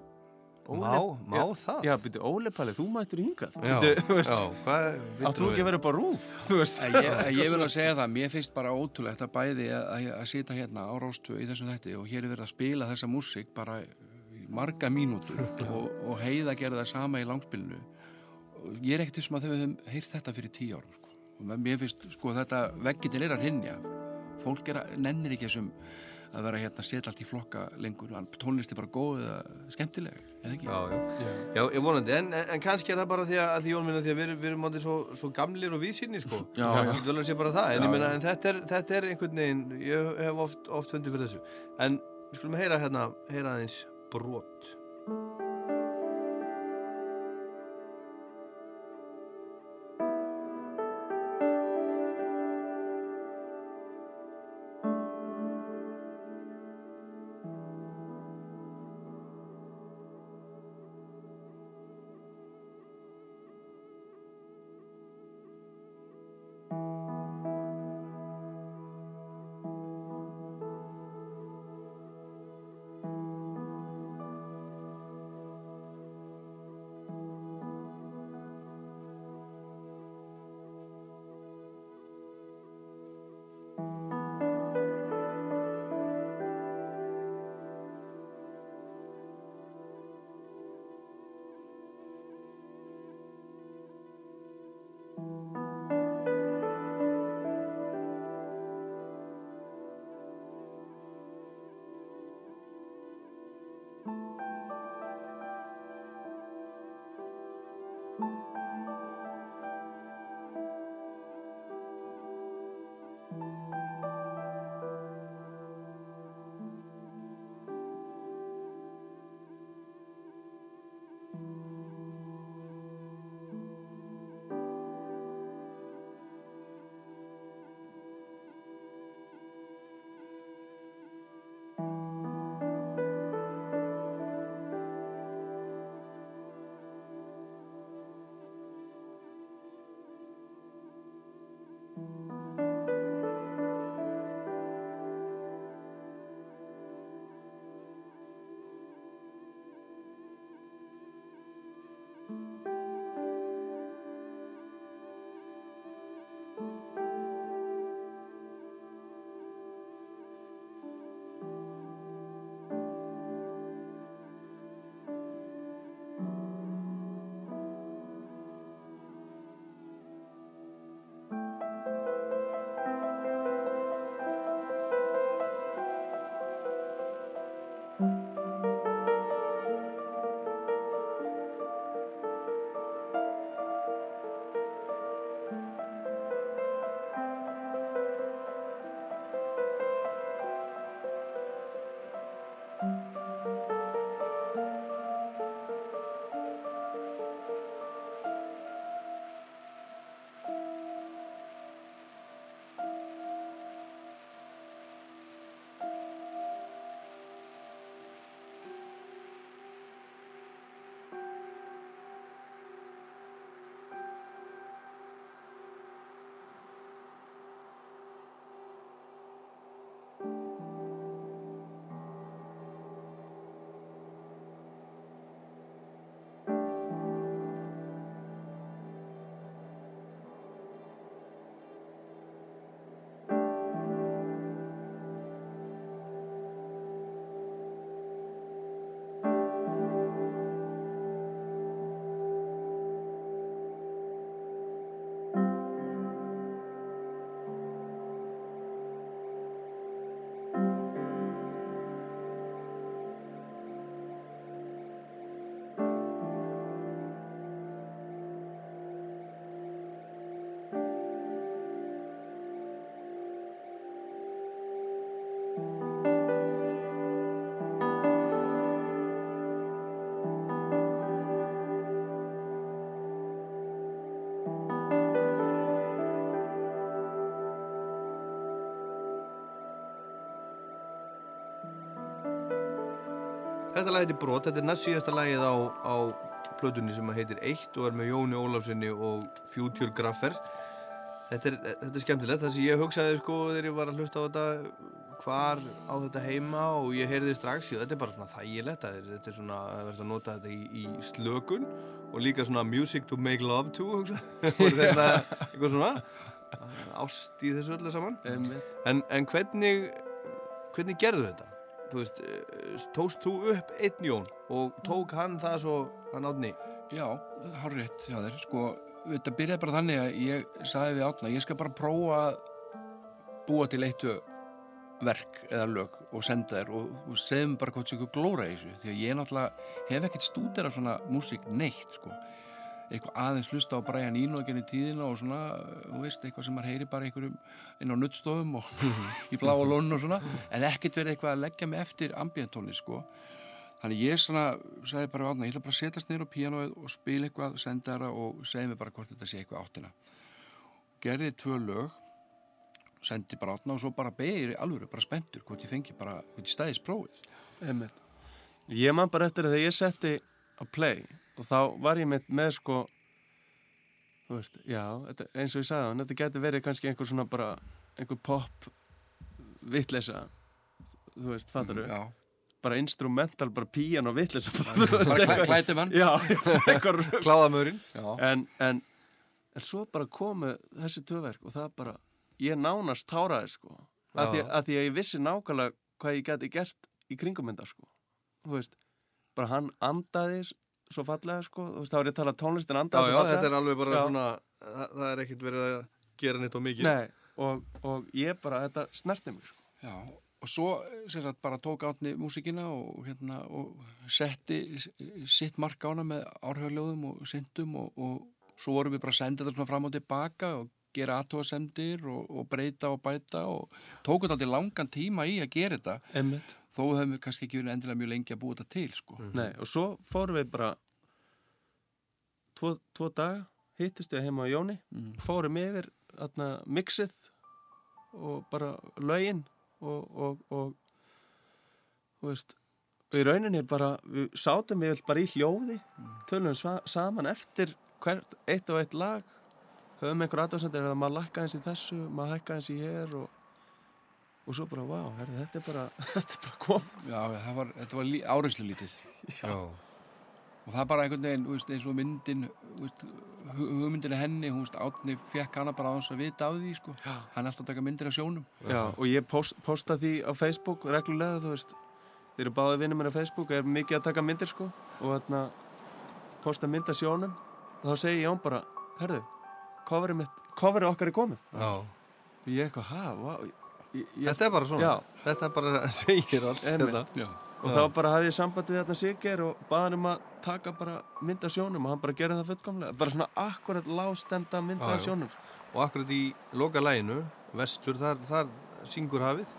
Má, má já, það? Já, býtu, Óli Palli, þú mættur hingað. Já, þú veist, já, hvað átt þú ekki að vera á rúf, þú veist. Ég, en ég vil að segja það, mér finnst bara ótrúlegt að bæði að, að, að sita hérna á Róstu í þessum þætti og hér er verið að spila þessa músík bara í marga mínútur og, og heiða gera það sama í langspilinu. Ég er ekkert sem að þau hefum heyrt þetta fyrir tíu árum. Og mér finnst sko þetta veggitin er að rinja. Fólk er að, nennir ekki þessum að vera hérna setja allt í flokka lengur. Tónlist er bara góð eða skemmtileg, eða ekki? Já, já. Já, ég vonandi, en, en, en kannski er það bara því að, að því Jón minna því að við, við erum svo, svo gamlir og vísýrni, sko. Já, já. Ég vil alveg sé bara það, en ég meina, en þetta er, þetta er einhvern veginn, ég hef oft, oft fundið fyrir þessu. En við skulum heyra hérna, heyra aðeins brot. Þetta lag heitir Brot, þetta er næst síðasta lagið á, á plötunni sem heitir Eitt og er með Jóni Ólafsinni og Future Graffer. Þetta er, þetta er skemmtilegt, það sem ég hugsaði sko þegar ég var að hlusta á þetta hvar á þetta heima og ég heyrði strax, já, þetta er bara svona þægilegt, er, þetta er svona, það verður að nota þetta í, í slökun og líka svona music to make love to, hugsaði, þetta eitthvað svona, ást í þessu öllu saman. En, en hvernig, hvernig gerðu þetta? Þú veist, tókst þú upp einn Jón og tók hann það svo, hann átni? Já, har rétt hjá þér. Sko, þetta byrjaði bara þannig að ég sagði við átna, ég skal bara prófa að búa til eittu verk eða lög og senda þér og, og segðum bara hvort ykkur glóra í þessu því að ég náttúrulega hef ekkert stúderað svona músík neitt sko eitthvað aðeins hlusta á Brian Eno genið tíðina og svona, þú veist, eitthvað sem maður heyri bara einhverjum inn á nuttstofum og í bláa lónu og svona en ekkert verið eitthvað að leggja mig eftir ambientónli sko Þannig ég svona, sagði bara átna, ég ætla bara að setjast niður á píanóið og spila eitthvað, senda það og segja mig bara hvort þetta sé eitthvað áttina. Gerði tvö lög, sendi bara átna og svo bara beigir alveg, bara spenntur, hvort ég fengi bara, hvort ég stæðis prófið. Ég man bara eftir að þegar ég setti á play og þá var ég með, með sko þú veist, já, þetta, eins og ég sagði hann, þetta getur verið kannski einhver svona bara einhver pop vitleysa þú veist, fattar Já, bara instrumental, bara pían og vitleysa bara, þú bara veist, klæ, eitthvað. klæti mann. Já, en, en, en svo bara komu þessi tvöverk og það bara ég nánast táraði sko. Að því, að því að ég vissi nákvæmlega hvað ég geti gert í kringumynda sko. Þú veist, bara hann andaði s- svo fallega sko, þú veist, þá er ég að tala tónlistin Já, andaði já, fallega þetta er alveg bara Já. svona, það, það er ekkert verið að gera neitt og mikið. Nei, og, og ég bara, þetta snerti mig sko. já, og svo sem sagt bara tók átni músíkina og hérna og setti sitt mark á hana með árhjáljóðum og syndum og, og svo vorum við bara að senda þetta svona fram og tilbaka og gera aðtóasemdir og, og breyta og bæta og tók þetta aldrei langan tíma í að gera þetta Einmitt. Þó höfum við kannski ekki verið endilega mjög lengi að búa þetta til sko. Nei, og svo fórum við bara tvo, tvo daga hittust við heima á Jóni Mm. fórum yfir atna, mixið og bara lögin og, og, og þú veist og í rauninni bara, við sátum við bara í hljóði tölum sva, saman eftir hvert eitt og eitt lag höfum einhver aðdásendur eða maður lakka eins í þessu maður hækka eins í hér og, og svo bara, vá, herri, þetta er bara þetta er bara kom Já, var, þetta var lí, áreinslu lítið. Já. og það er bara einhvern veginn, þú veist, eins og myndin þú veist, hu- hugmyndin er henni hún veist, átni fekk hana bara á þess að vita af því sko. hann er alltaf að taka myndir af sjónum. Já, og ég post, posta því á Facebook reglulega, þú veist. Þeir eru báði vinnum mér á Facebook er mikið að taka myndir sko. Og þarna posta mynd af sjónum. Og þá segi Jón bara, herðu coverið okkar er komið. Já. og ég eitthvað, ha, wow ég, ég, Þetta er bara svona, Já. þetta er bara segir allt Einmitt. þetta. Já, og þá bara hafði ég samband við þarna Sigger og baði hann um að taka bara mynd af sjónum og hann bara gerði það fullkomlega bara svona akkurat lágstemda mynd Já, af já. sjónum. Og akkurat í loka læginu, vestur, þar, þar syngur hafið.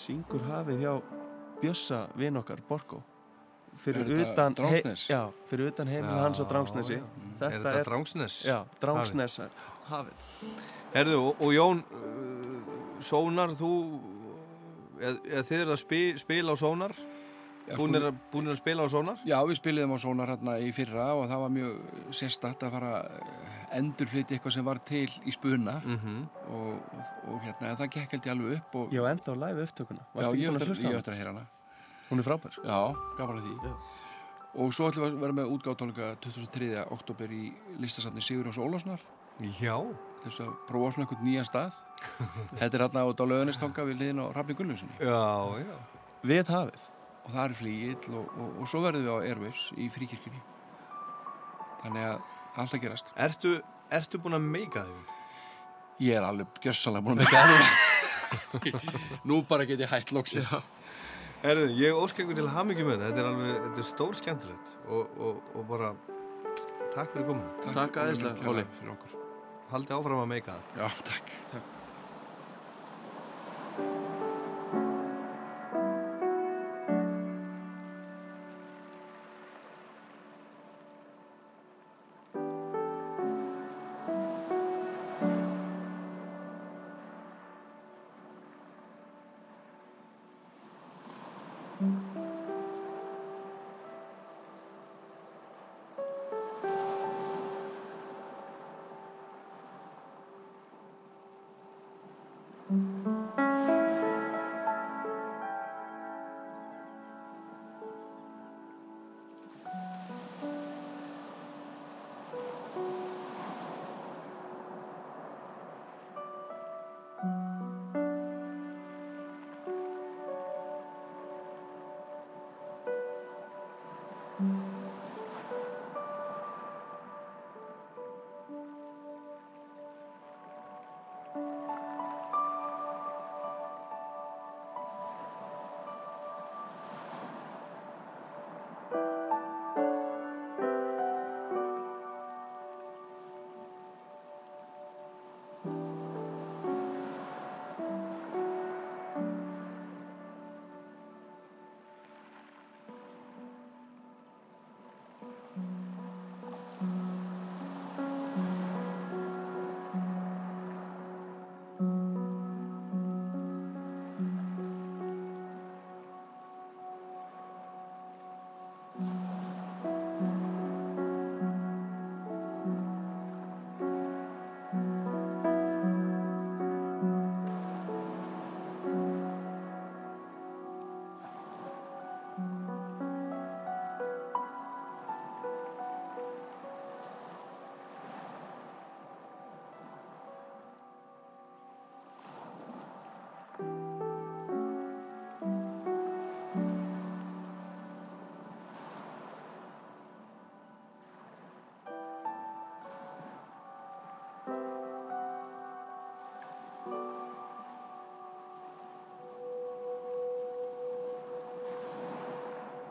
Syngur hafið hjá Bjössa vin okkar, Borgo fyrir utan Drangsnes? já, fyrir utan heimil Já, hans á Drangsnesi já. Er þetta þetta er, Drangsnes? já, Drangsnes hafið Herðu, og, og Jón, uh, Sónar, þú, eða, eða þið eru að spi, spila á Sónar? Já, sko, Búnir að, spila á Sónar? Já, við spiliðum á Sónar hérna í fyrra og það var mjög sérstætt að fara endurflyti eitthvað sem var til í spuna Mm og, og, og hérna, það gekk held ég alveg upp og, já, ennþá live upptökuna já, Varstu ekki ég búin að á heyra hana hún er frábær sko. Já, gaman að því Já. og svo ætlum við að vera með útgáttónleika 23. oktober í listasafni Sigurjóns Ólafssonar Já. Þess að prófa svona einhvern nýjan stað Þetta er hérna út á lögunistanga við liðin á Rafni Gullunsinni Já, já. við hafið og það er flíill og, og, og svo verðum við á Airwaves í fríkirkjunni þannig að allt að gerast Ertu, ertu búin að meika þig? Ég er alveg gjörsalega búin að meika það Nú bara get ég hætt loksins Herðu, ég ykkur til hamingi með þetta. Þetta er alveg, þetta er stór skemmtilegt og, og, og bara takk fyrir komin. Takk æðislega, Óli. fyrir okkur Haldi áfram að meika það. Já, takk, takk.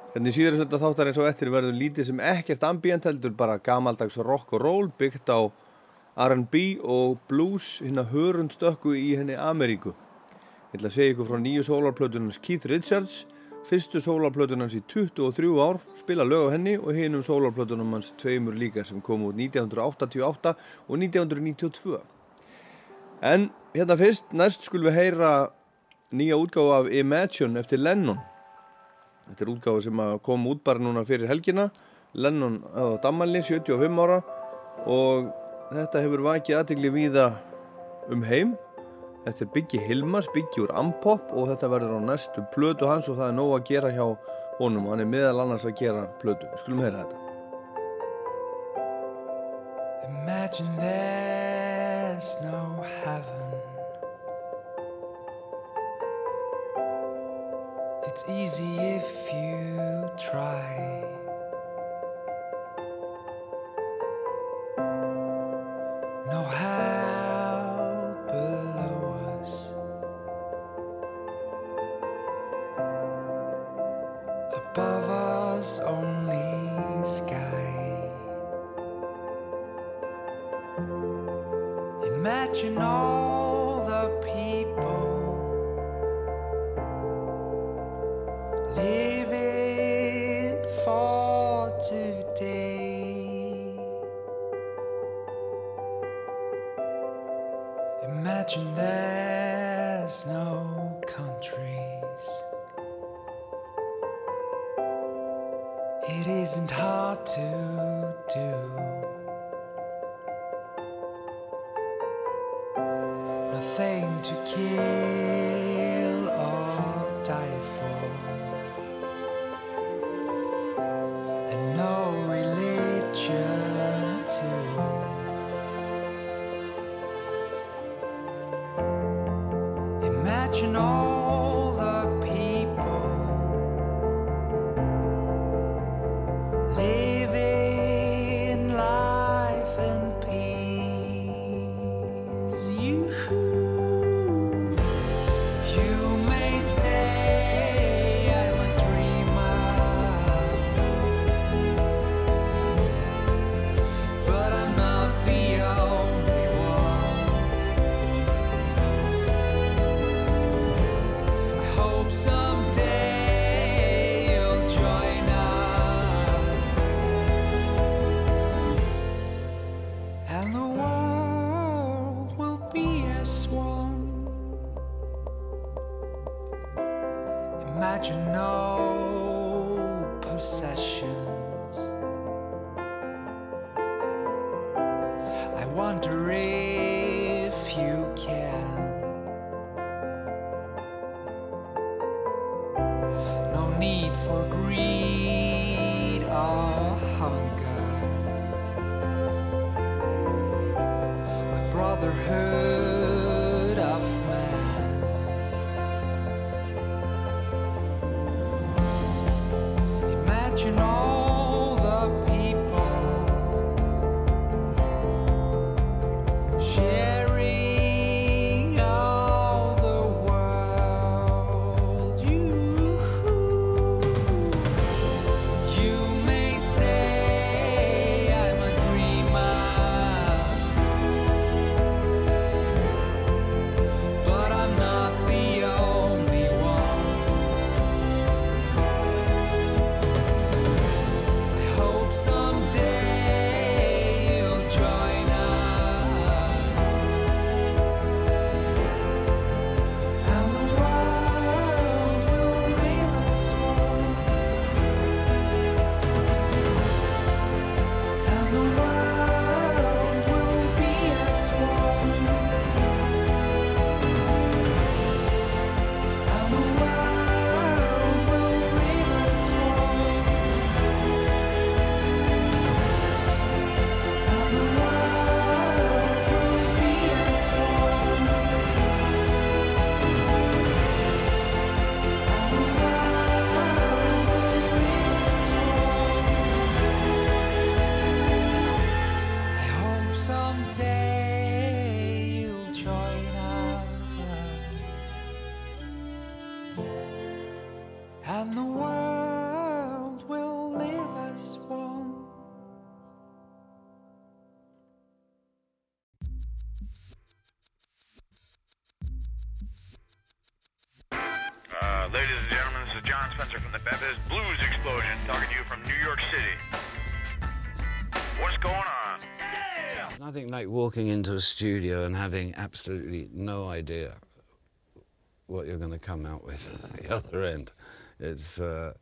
Hvernig síður hluta þáttar eins og eftir verður lítið sem ekkert ambient heldur bara gamaldags rock og roll byggt á R&B og blues hérna hörundstökku í henni Ameríku. Ég ætla að segja ykkur frá nýju sólarplötunans Keith Richards, fyrstu sólarplötunans í 23 ár, spila lög á henni og hinum sólarplötunum hans tveimur líka sem kom út 1988 og 1992. En hérna fyrst, næst skulum við heyra nýja útgáfa af Imagine eftir Lennon. Þetta er útgáfa sem kom út bara núna fyrir helgina. Lennon á Damalli, 75 ára. Og þetta hefur vakið aðtegli víða um heim. Þetta er Biggi Hilmas, Biggi úr Ampop og þetta verður á næstu plötu hans og það er nóg að gera hjá honum. Hann er meðal annars að gera plötu. Skulum heyra þetta. Imagine there's easy if you try. No hell What's going on? Nothing like walking into a studio and having absolutely no idea what you're going to come out with at the other end. It's, uh,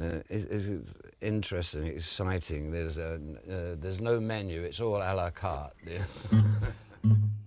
uh, it, it's interesting, exciting. There's, a, uh, there's no menu, it's all a la carte.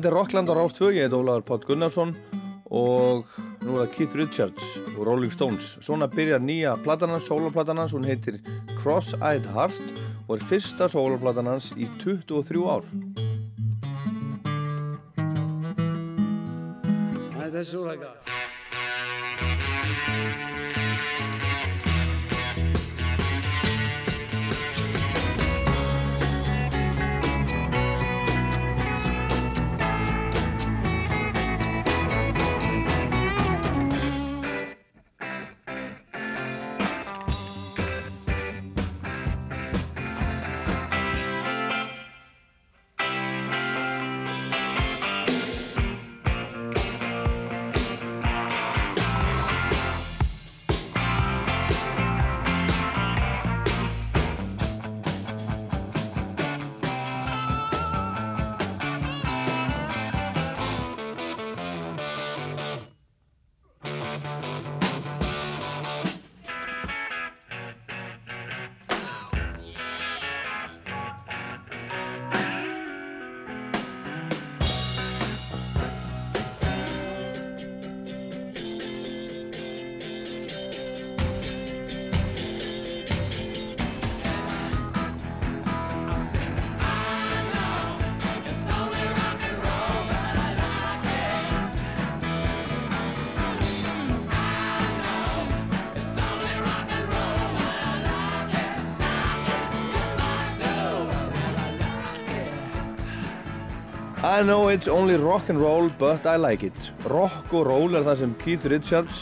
þetta er Rockland á Rástfö, ég heit Ólaður Pátt Gunnarsson og nú er það Keith Richards og Rolling Stones. Svona byrjar nýja platan hans, sólaplattan hans, hún heitir Cross-Eyed Heart og er fyrsta sólaplattan hans í 23 ár. That's all I got. I know it's only rock and roll but I like it. Rock og roll er það sem Keith Richards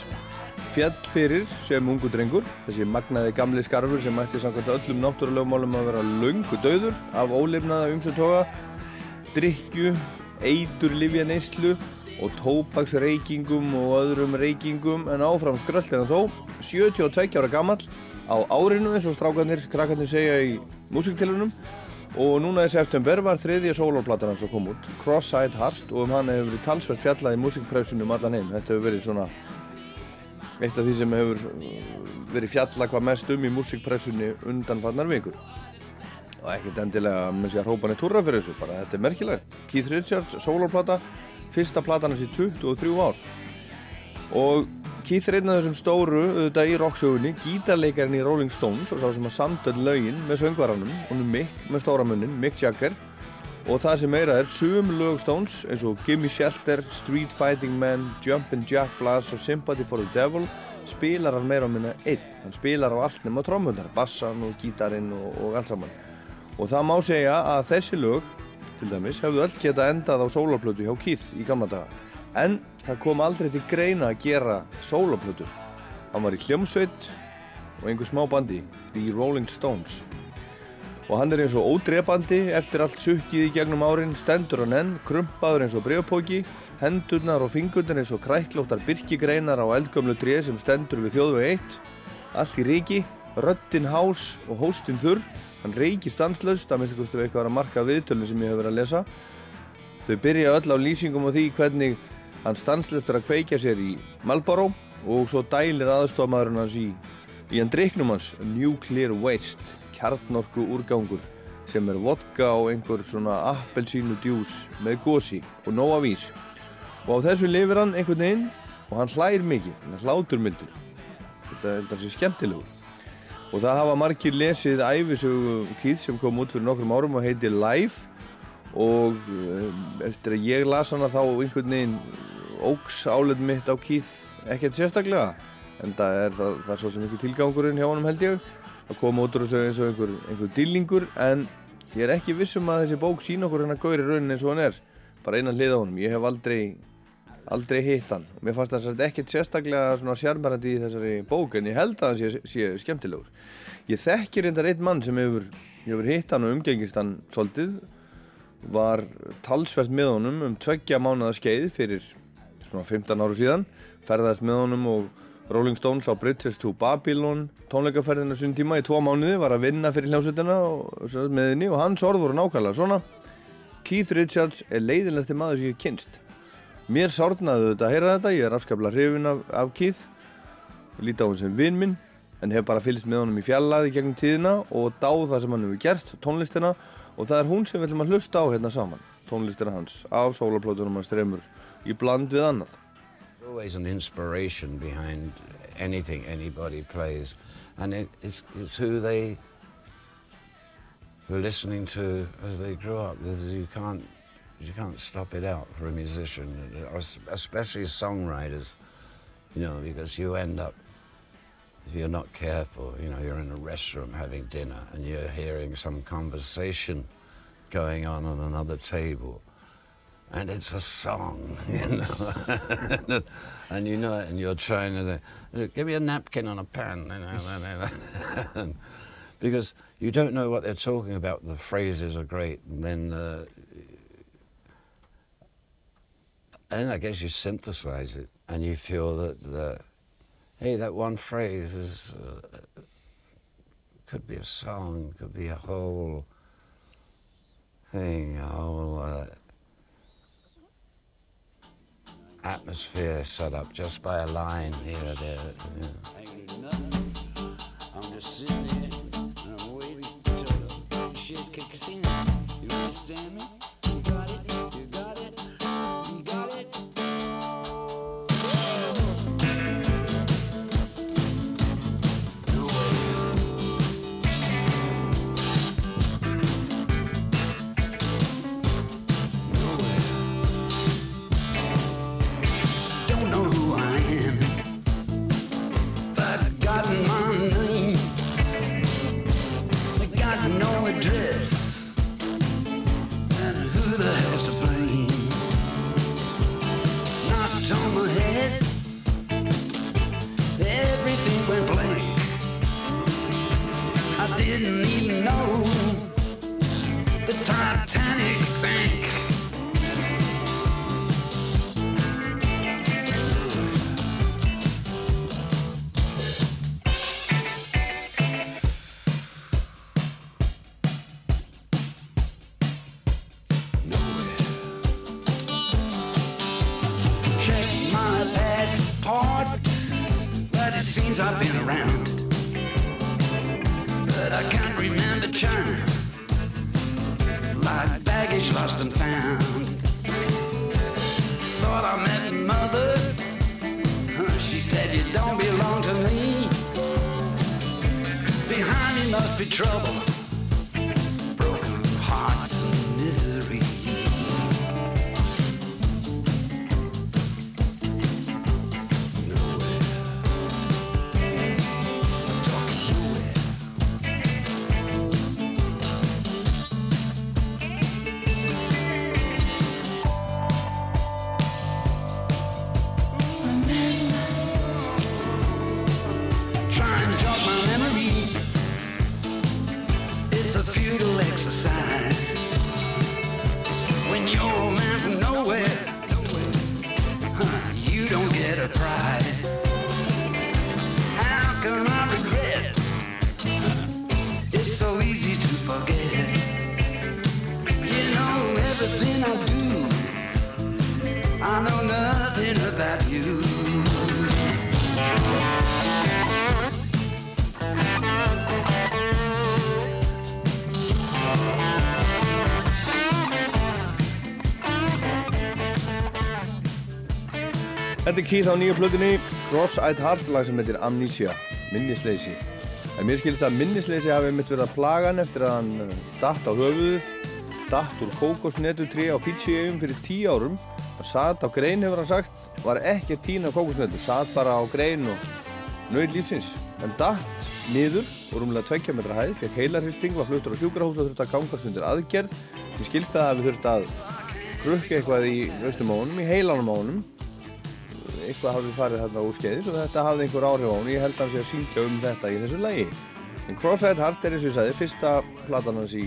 fjall fyrir sem ungu drengur. Þessi magnaði gamli skarfur sem ætti samkvæmt öllum náttúrulegumálum að vera löngu döður af ólifnaða umsötoga, drikju, eitur livja neyslu og tópaksreykingum og öðrum reykingum en áfram skröldin en þó 72 ára gammal á árinu eins og strákarnir, krakkarnir segja í músiktilunum og núna í september var þriðja sólárplatan hans að koma út Cross-Eyed Heart og um hann hefur verið talsvert fjallað í músikpressunum allan heim. Þetta hefur verið svona eitt af því sem hefur uh, verið fjallað hvað mest um í músikpressunni undanfarnar vikur. Og ekkert endilega með sér hópan í túra fyrir þessu bara þetta er merkilegt. Keith Richards, sólárplata fyrsta platan hans í 23 ár. Og Keith er einn af þessum stóru auðvitað í rocksögunni, gítarleikarinn í Rolling Stones og sá sem að samtöld lögin með söngvaranum, hún er Mick með stóramunnin, Mick Jagger. Og það sem meira er sum lög Stones eins og Gimme Shelter, Street Fighting Man, Jumpin' Jack Flash og Sympathy for the Devil spilar hann meira á minna einn, hann spilar á allt nema trómundar, bassan og gítarinn og, og allt saman. Og það má segja að þessi lög, til dæmis, hefðu öll geta endað á sólarplötu hjá Keith í gamla daga en það kom aldrei til greina að gera sóloplötur. Hann var í hljómsveit og einhver smá bandi, The Rolling Stones. Og hann er eins og ódrepandi eftir allt sukkið í gegnum árin, stendur hann enn, krumpaður eins og brevpóki, hendurnar og fingurnar eins og kræklóttar byrkigreinar á eldgömlu trið sem stendur við þjóðveg 1. Allt í ríki, röttin hás og hóstinn þurr, hann reiki stanslaust, að minnst eitthvað eitthvað að marka viðtölun sem ég hef verið að lesa. Þau byrja öll á lýsingum á því hvernig Hann stanslistur að kveikja sér í Marlboro og svo dælir aðstofmaðurinn hans í, í hann driknum hans Nuclear Waste, kjarnorku úrgangur sem er vodka og einhver svona appelsínu djús með gósi og nóa vís og á þessu lifir hann einhvern veginn og hann hlær mikið, hann hlátur mildur. Þetta held að sé skemmtilegur. Og það hafa margir lesið æfisögu kýð sem kom út fyrir nokkrum árum og heiti Life. Og eh, eftir að ég las hana þá einhvern veginn ógs álið mitt á Keith ekkert sérstaklega en það er, það, það er svo sem einhver tilgangurinn hjá honum held ég að koma út úr þessu eins og einhver, einhver dillingur en ég er ekki vissum að þessi bók sína okkur hennar gauri raunin eins og hann er. Bara einan hlið á honum, ég hef aldrei aldrei hitt hann. Og mér fannst það ekkert sérstaklega svona sjármærandi í þessari bók en ég held að hann sé, sé skemmtilegur. Ég þekkir reyndar einn mann sem hefur, hefur hitt hann og umgengist hann svolítið var talsvert með honum um tveggja mánuða skeið fyrir svona 15 áru síðan ferðast með honum og Rolling Stones á Bridges to Babylon tónleikaferðina sín tíma í tvo mánuði var að vinna fyrir hljómsveitina með henni og hans orð voru nákvæmlega svona. Keith Richards er leiðilegsti maður sem ég kynst mér sárnaði þetta að heyra þetta ég er afskaplega hrifin af, af Keith. Líti á hann sem vinn minn en hef bara fylgst með honum í fjallaði gegnum tíðina og dáð það sem hann hefur gert tónlistina og það er hún sem við ætlum að hlusta á hérna saman tónlistina hans af sólarplótunum hans stremur í bland við annað There's always an inspiration behind anything anybody plays. And it, it's, it's who they were listening to as they grew up. You can't you can't stop it out for a musician especially songwriters you know because you end up if you're not careful, you know, you're in a restaurant having dinner and you're hearing some conversation going on on another table and it's a song, you know, and you know it, and you're trying to give me a napkin on a pan, you know, because you don't know what they're talking about. The phrases are great, and then, uh, and I guess you synthesize it, and you feel that, hey, that one phrase is uh, could be a song, could be a whole thing, a whole. Uh, atmosphere set up just by a line here or there. Þetta er Keith á nýju plötunni. Cross-Eyed Heart lag sem heitir Amnesia. Minnisleysi. En mér skilst að minnisleysi hafi mitt verið að plaga hann eftir að hann eh, datt á höfuðuð datt úr kókosnetu 3 á Fiji-eigum fyrir 10 árum. Og satt á grein hefur hann sagt var ekki að tína kókosnetu satt bara á grein og nöyð lífsins. En datt niður og rúmlega 2 metra hæð fekk heilarhristing, var fluttur á sjúkrahús og þurfti að gangast undir aðgerð. Mér skilst að hafi þurft að krukka eitthvað í eitthvað hafði farið þarna úr skeiðis og þetta hafði einhver áhrif á hún. Ég held að hann sé að syngja um þetta í þessu lagi. En Cross-Eyed Heart er eins og ég sagði fyrsta platan hans í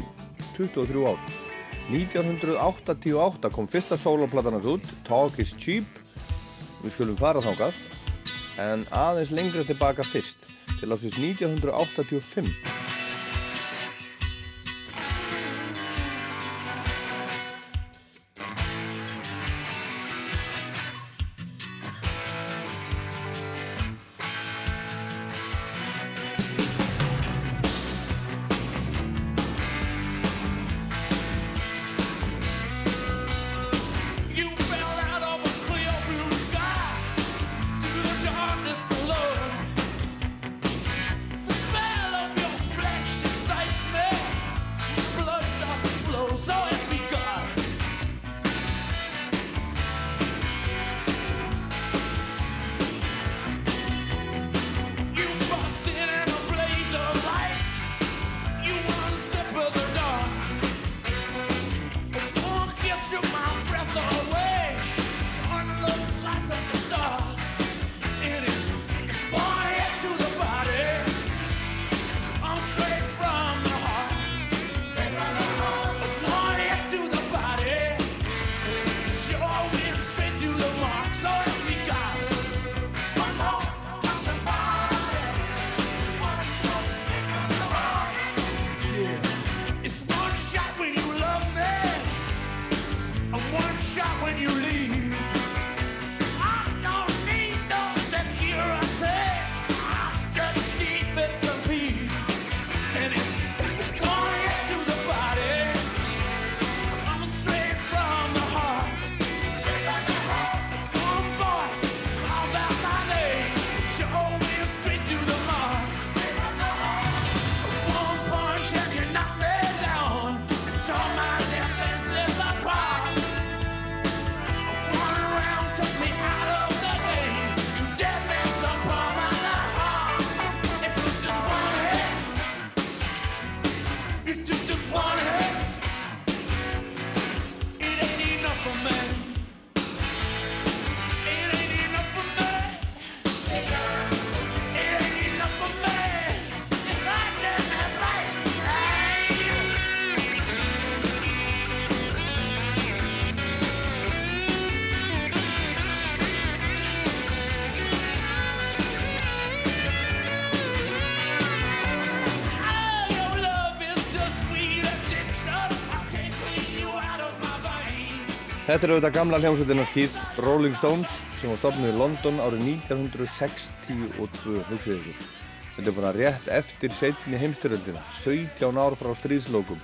23 ár. 1988 kom fyrsta soloplatan hans út Talk is Cheap. Við skulum fara þángað en aðeins lengra tilbaka fyrst til ásins 1985 been so Þetta er auðvitað gamla hljómsveitin hans Keith Rolling Stones sem var stofnuð í London árið 1962, hugsið ykkur. Þetta er bara rétt eftir setni heimstyröldina, 17 ár frá stríðslókum.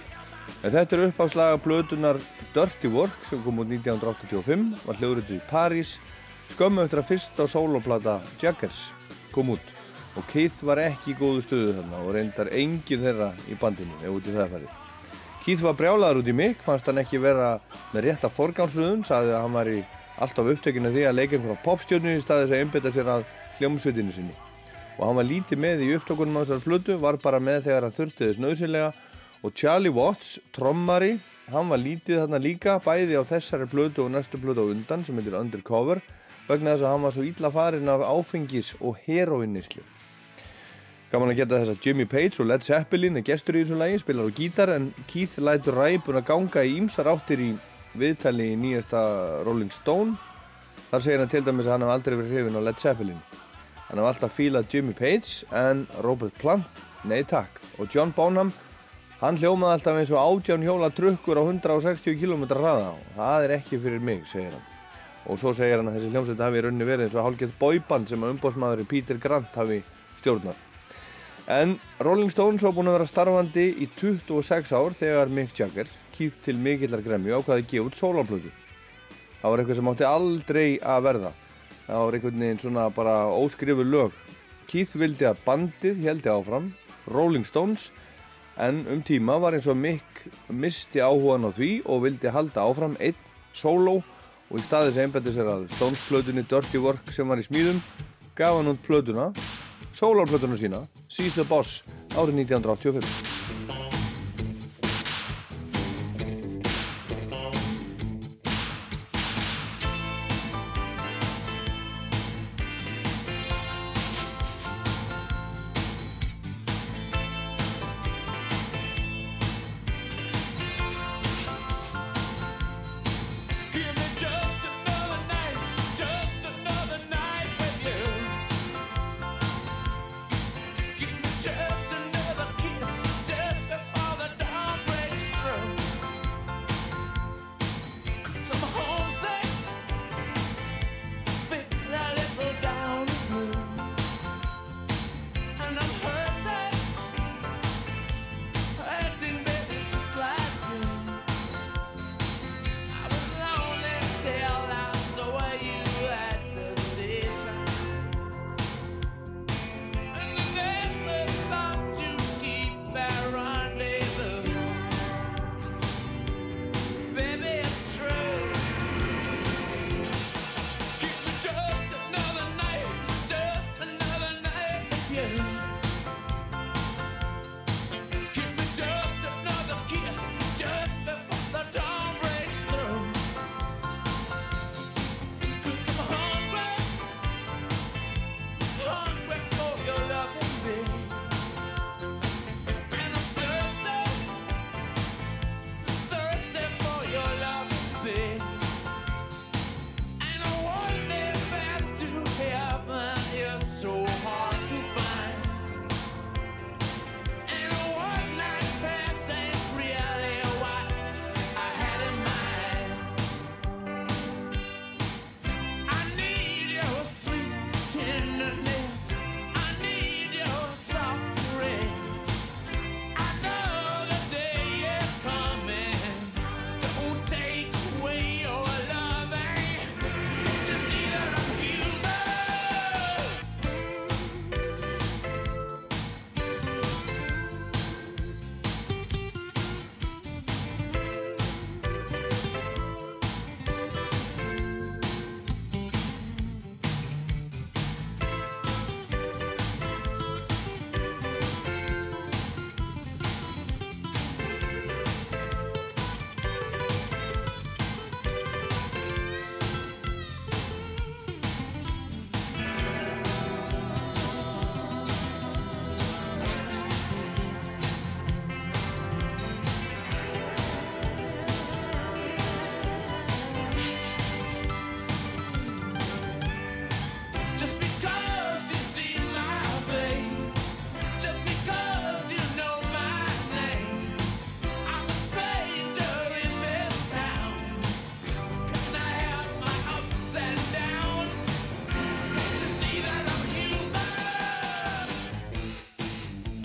En þetta er uppáfslaga blötunar Dirty Work sem kom út 1985, var hljóðrötu í París, skömmu eftir að fyrsta soloplata Jaggers kom út. Og Keith var ekki í góðu stöðu þarna og reyndar engin þeirra í bandinu ef út í það færið. Keith var brjálaður út í mig, fannst hann ekki vera með rétta forgámsröðun, sagði að hann var í alltaf upptökinu því að leika einhverja popstjörnu í staðis að einbita sér að hljómsveitinu sinni. Og hann var lítið með í upptökunum á þessar flutu, var bara með þegar hann þurfti þess nöðsynlega og Charlie Watts, trommari, hann var lítið þarna líka, bæði á þessari flutu og næstu flutu á undan sem heitir Undercover, vegna þess að hann var svo ítla farin af áfengis og heroinnisli. Gaman að geta þess að Jimmy Page og Led Zeppelin er gestur í þessu lagi, spilar á gítar en Keith lætur ræpun að ganga í ýmsar áttir í viðtali í nýjasta Rolling Stone. Þar segir hann til dæmis að hann hef aldrei verið hrifin á Led Zeppelin. Hann hef alltaf fílað Jimmy Page en Robert Plant, nei takk. Og John Bonham, hann hljómaði alltaf eins og átján hjóla trukkur á 160 km hraða og það er ekki fyrir mig, segir hann. Og svo segir hann að þessi hljómsveit hafi í rauninni verið eins og hálfgett bóiband sem að umbóðsmaðurinn Peter Grant hafi stjórnar. En Rolling Stones var búin að vera starfandi í 26 ár þegar Mick Jagger, kýtt til mikillar gremju, ákvaði að gefa út sólarblötu. Það var eitthvað sem átti aldrei að verða. Það var einhvern veginn svona bara óskrifu lög. Keith vildi að bandið heldi áfram, Rolling Stones, en um tíma var eins og Mick misti áhugan á því og vildi halda áfram einn sóló og í staðis einbætti sér að Stones plötunni Dirty Work sem var í smíðum gaf hann út plötuna sólarplötuna sína, Seize the Boss, árið 1985.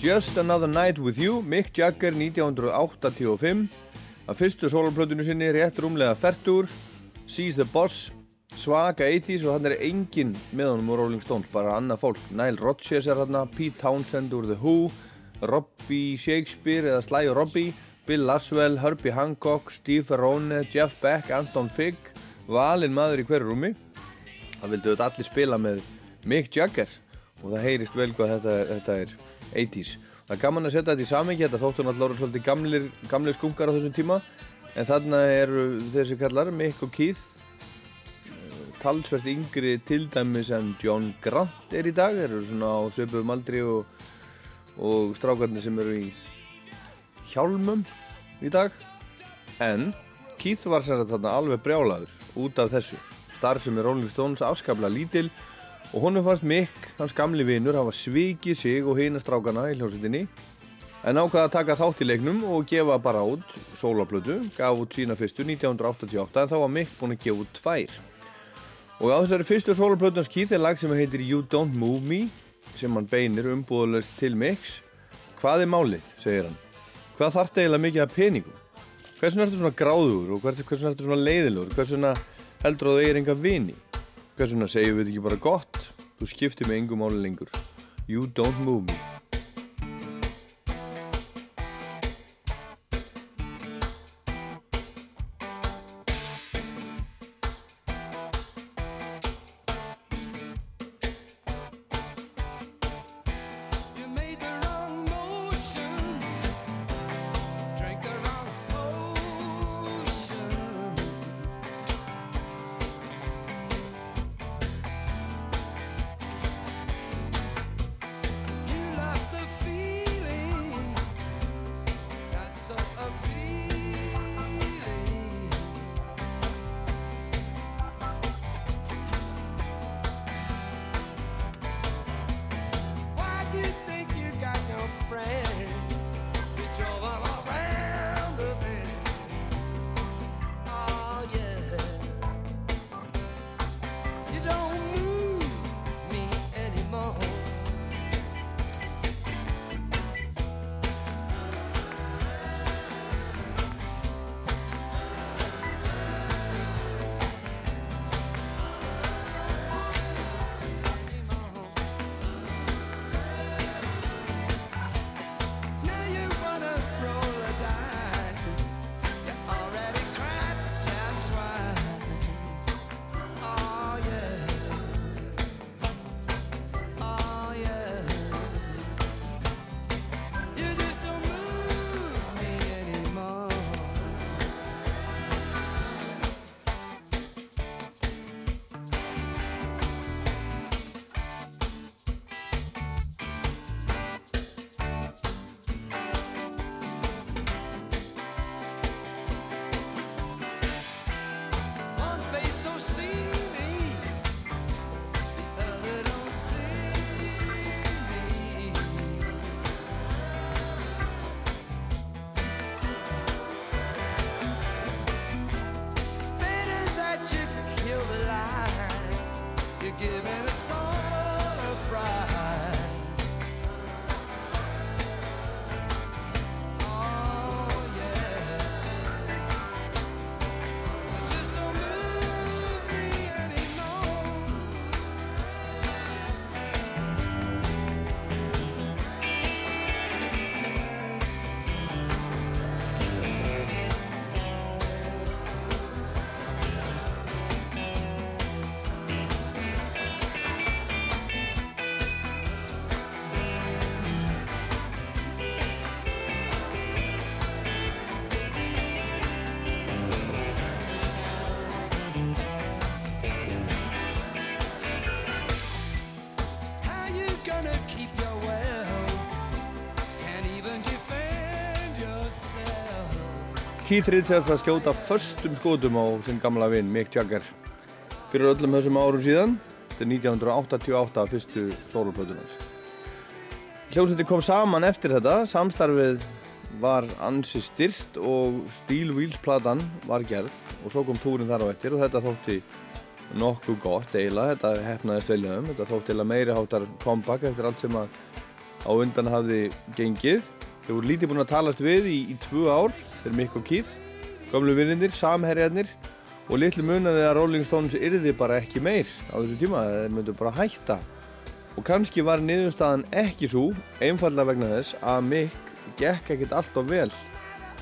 Just Another Night With You, Mick Jagger 1985 að fyrstu soloplötunni sinni rétt rúmlega færtur Seize the Boss svaka 80s og hann er engin með honum úr Rolling Stones, bara annað fólk. Nile Rodgers er hann, Pete Townsend úr The Who Robbie Shakespeare eða Sly og Robbie Bill Laswell, Herbie Hancock Steve Ferrone, Jeff Beck, Anton Figg valinn maður í hverju rúmi. Það vildu þetta allir spila með Mick Jagger og það heyrist vel hvað þetta, þetta er 80s. Það er gaman að setja þetta í samengi, þetta þóttu náttúrulega orðið svolítið gamlir, gamlir skunkar á þessum tíma. En þarna eru þessi kallar Mick og Keith eh, talsvert yngri til dæmis en John Grant er í dag. Þeir eru svona á svipum aldri og, og strákarnir sem eru í hjálmum í dag. En Keith var sem sagt þarna alveg brjálaður út af þessu. Starf sem er Rolling Stones afskaplega lítil og honum fannst Mick, hans gamli vinnur, hafa svikið sig og hina strákana í hljómsveitinni. En ákvaða að taka þátt í leiknum og gefa bara út sólaplötu, gaf út sína fyrstu 1988 en þá var Mick búinn að gefa út tvær. Og á þessari fyrstu sólaplötu hans Keith er lag sem heitir You Don't Move Me sem hann beinir umbúðalust til Micks. Hvað er málið, segir hann? Hvað það eiginlega mikið að peningum? Hversun ertu svona gráður og hversun ertu svona leiðilegur hversun heldur að þú eigir enga vini hversun segjum við ekki bara gott? Þú skiptir mig engum máli lengur. You don't move me Keith Richards að skjóta föstum skotum á sinn gamla vinn Mick Jagger fyrir öllum þessum árum síðan þetta er 1988 fyrstu soloplötunars Hljómsveitin kom saman eftir þetta samstarfið var ansi styrt og Steel Wheels platan var gerð og svo kom túrin þar á eftir og þetta þótti nokkuð gott eiginlega, þetta hefnaðist veljaðum þetta þótti eiginlega meiri háttar comeback eftir allt sem að á undan hafði gengið. Þeir voru lítið búin að talast við í, í tvö ár, þeir Mick og Keith, gamlu vinnindir, samherjarnir og litlu munaði að Rolling Stones yrði bara ekki meir á þessu tíma, þeir myndu bara hætta. Og kannski var niðurstaðan ekki svo, einfallega vegna þess að Mick gekk ekkert alltof vel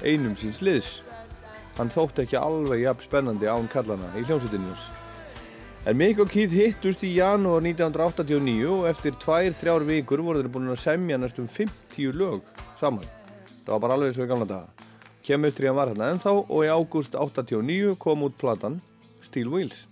einum síns liðs. Hann þótti ekki alveg jafn spennandi án kallana í hljómsveitinni hans. En Mick og Keith hittust í janúar 1989 og eftir tvær, þrjár vikur voru þeir búin að semja næstum 50 lög saman. Það var bara alveg og í gamla daga. Kemutrían var hérna ennþá og í ágúst 89 kom út platan Steel Wheels.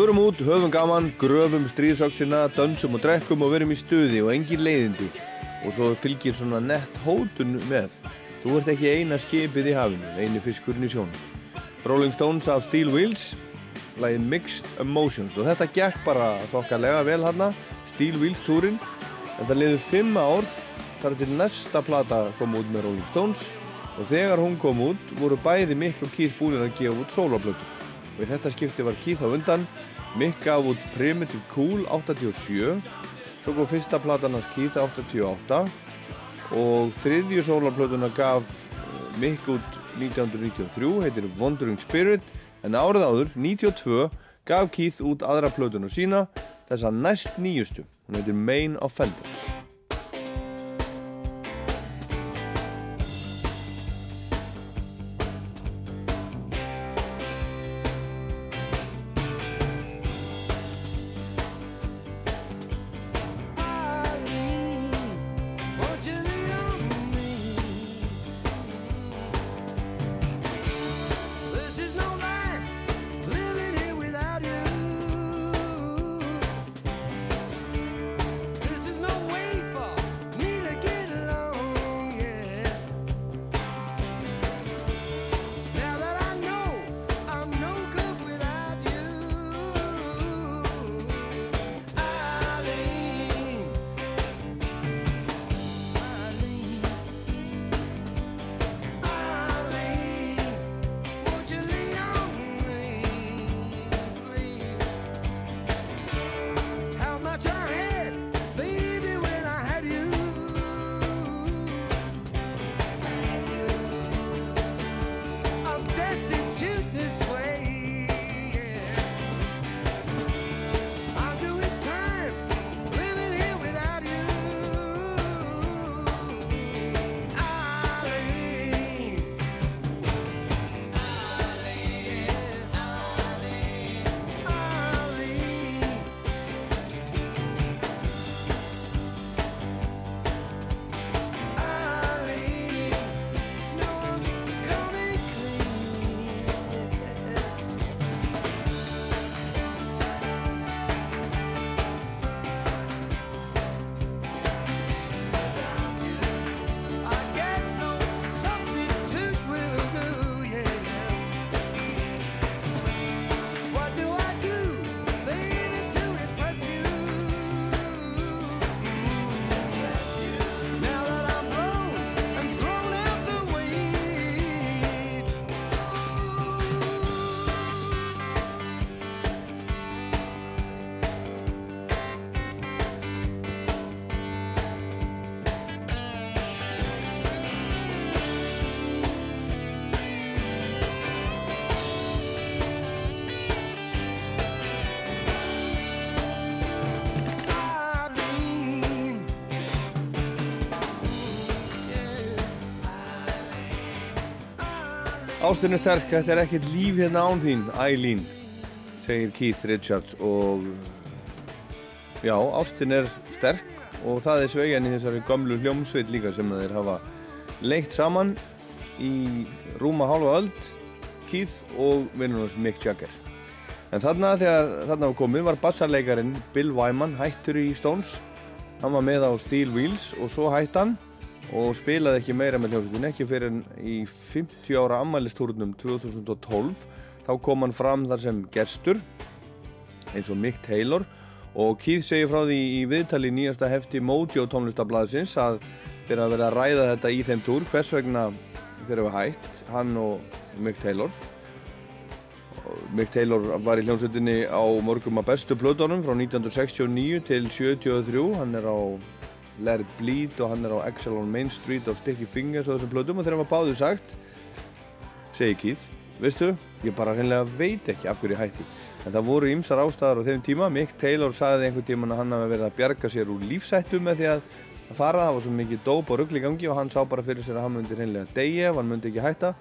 Förum út, höfum gaman, gröfum stríðsöksina, dönsum og drekkum og verum í stuði og engin leiðindi. Og svo fylgir svona nett hótun með. Þú ert ekki eina skipið í hafinu, eini fiskurinn í sjónum. Rolling Stones af Steel Wheels, lagið Mixed Emotions. Og þetta gekk bara þokkalega vel hérna, Steel Wheels túrin. En það liður fimm ár þar til næsta plata kom út með Rolling Stones. Og þegar hún kom út voru bæði Mick og Keith búinir að gefa út soloplötur. Og í þetta skipti var Keith á undan, Mick gaf út Primitive Cool 87, svo kom fyrsta platan hans Keith 88 og þriðju soloplötuna gaf eh, Mick út 1993, heitir Wandering Spirit, en árið áður, 92, gaf Keith út aðra plötuna sína, þessa næst nýjustu, hún heitir Main Offender. Ástin er sterk, þetta er ekkert líf hérna án þín, Eileen, segir Keith Richards og já, ástin er sterk og það er sveigjan í þessari gömlu hljómsveit líka sem þeir hafa leitt saman í rúma hálfa öld, Keith og vinnunars Mick Jagger. En þarna þegar þarna var komið var bassarleikarin Bill Wyman hættur í Stones, hann var með á Steel Wheels og svo hætt hann og spilaði ekki meira með hljómsveitin ekki fyrir en í 50 ára ammælistúrunum 2012 þá kom hann fram þar sem gestur eins og Mick Taylor. Og Keith segir frá því í viðtali nýjasta hefti Mojo tónlistablaðsins að þeir hafa verið að ræða þetta í þeim túr. Hvers vegna þeir hafa hætt hann og Mick Taylor. Mick Taylor var í hljómsveitinni á mörgum af bestu plötunum frá 1969 til 73 hann er á Let It Bleed og hann er á Excel on Main Street og Sticky Fingers og þessum plötum og þegar var báður sagt segi Keith, veistu, ég bara hreinlega veit ekki af hverju hætti. En það voru ymsar ástæðar á þeim tíma. Mick Taylor sagði einhvern tíman að hann hafi verið að bjarga sér úr lífsættu með því að að fara, það var svo mikið dóp og ruggli gangi og hann sá bara fyrir sér að hann myndi hreinlega deyja ef hann myndi ekki hætta.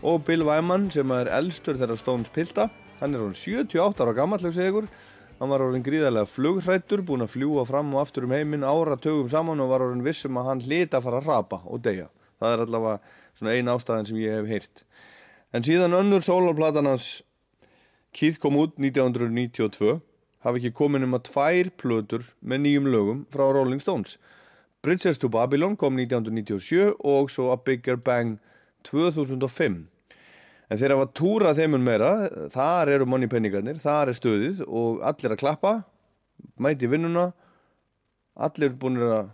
Og Bill Wyman sem er elstur þegar Stones pilda hann er hann 78 ára gammal hann var orðin gríðarlega flugrættur búinn að fljúa fram og aftur um heiminn ára tögum saman og var orðin vissum að hann hlita að fara að rapa og deyja. Það er allavega svona ein ástæðan sem ég hef heyrt. En síðan önnur sólarplatan hans Keith kom út 1992 hafi ekki komið nema tvær plötur með nýjum lögum frá Rolling Stones. Bridges to Babylon kom 1997 og svo A Bigger Bang 2005 en þeir hafa túrað þeimun meira. Þar eru manni penningarnir, þar er stöðið og allir að klappa mæti vinnuna. Allir búin að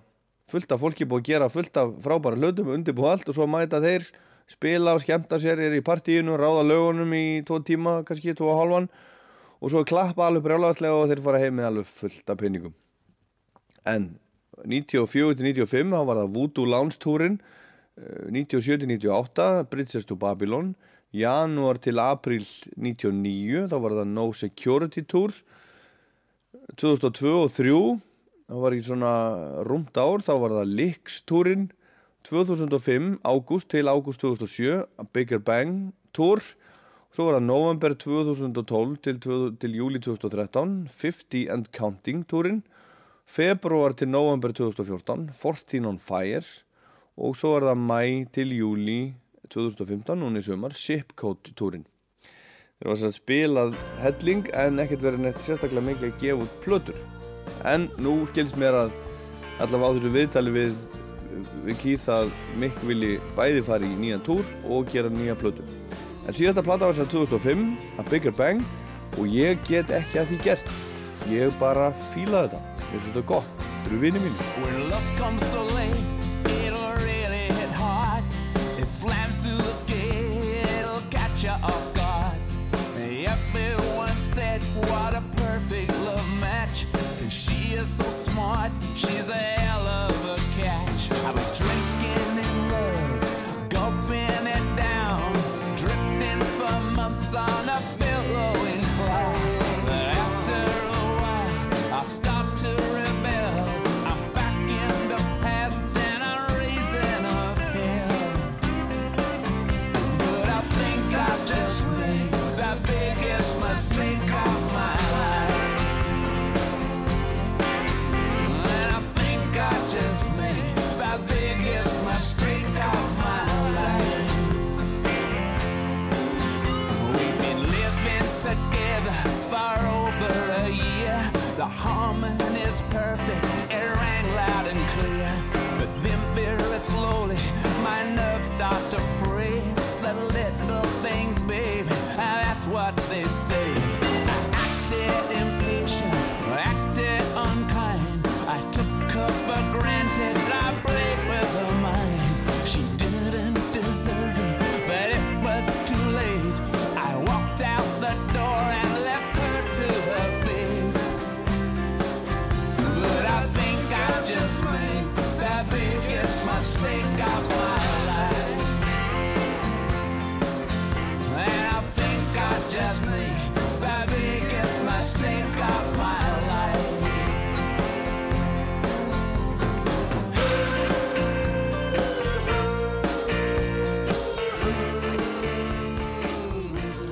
fullt af fólki búið að gera fullt af frábæra hlutum undirbúið allt og svo mæta þeir spila og skemmta sér, er í partíinu ráða lögunum í tvo tíma, kannski tvo og hálfan. Og svo klappa alveg brjálagslega og þeir fara heim með alveg fullt af penningum en 94-95 þá var það Voodoo Lounge túrin 97-98 Bridges to Babylon janúar til april 99 þá var það No Security Tour. 2002 og 2003 þá var ekki svona rúmt ár þá var það Licks túrin 2005 ágúst til ágúst 2007 A Bigger Bang Tour. Svo var það november 2012 til, til júli 2013 50 and Counting túrin februar til november 2014 14 on Fire. Og svo er það mæ til júli 2015, núna í sumar Shipcoat túrin. Þeir var að spilað helling en ekkert verið neitt sérstaklega mikið að gefa út plötur. En nú skilst mér að allavega á þessu viðtali við við Keith að Mick vilji bæði fara í nýjan túr og gera nýja plötu. En síðasta plata var sem 2005 A Bigger Bang og ég get ekki að því gert. Ég bara fíla þetta. Ég finnst þetta gott, þetta eru vinið mín you off guard. Everyone said, what a perfect love match. Cause she is so smart, she's a hell of a catch. I was drinking in love, gulping it down, drifting for months on a doctor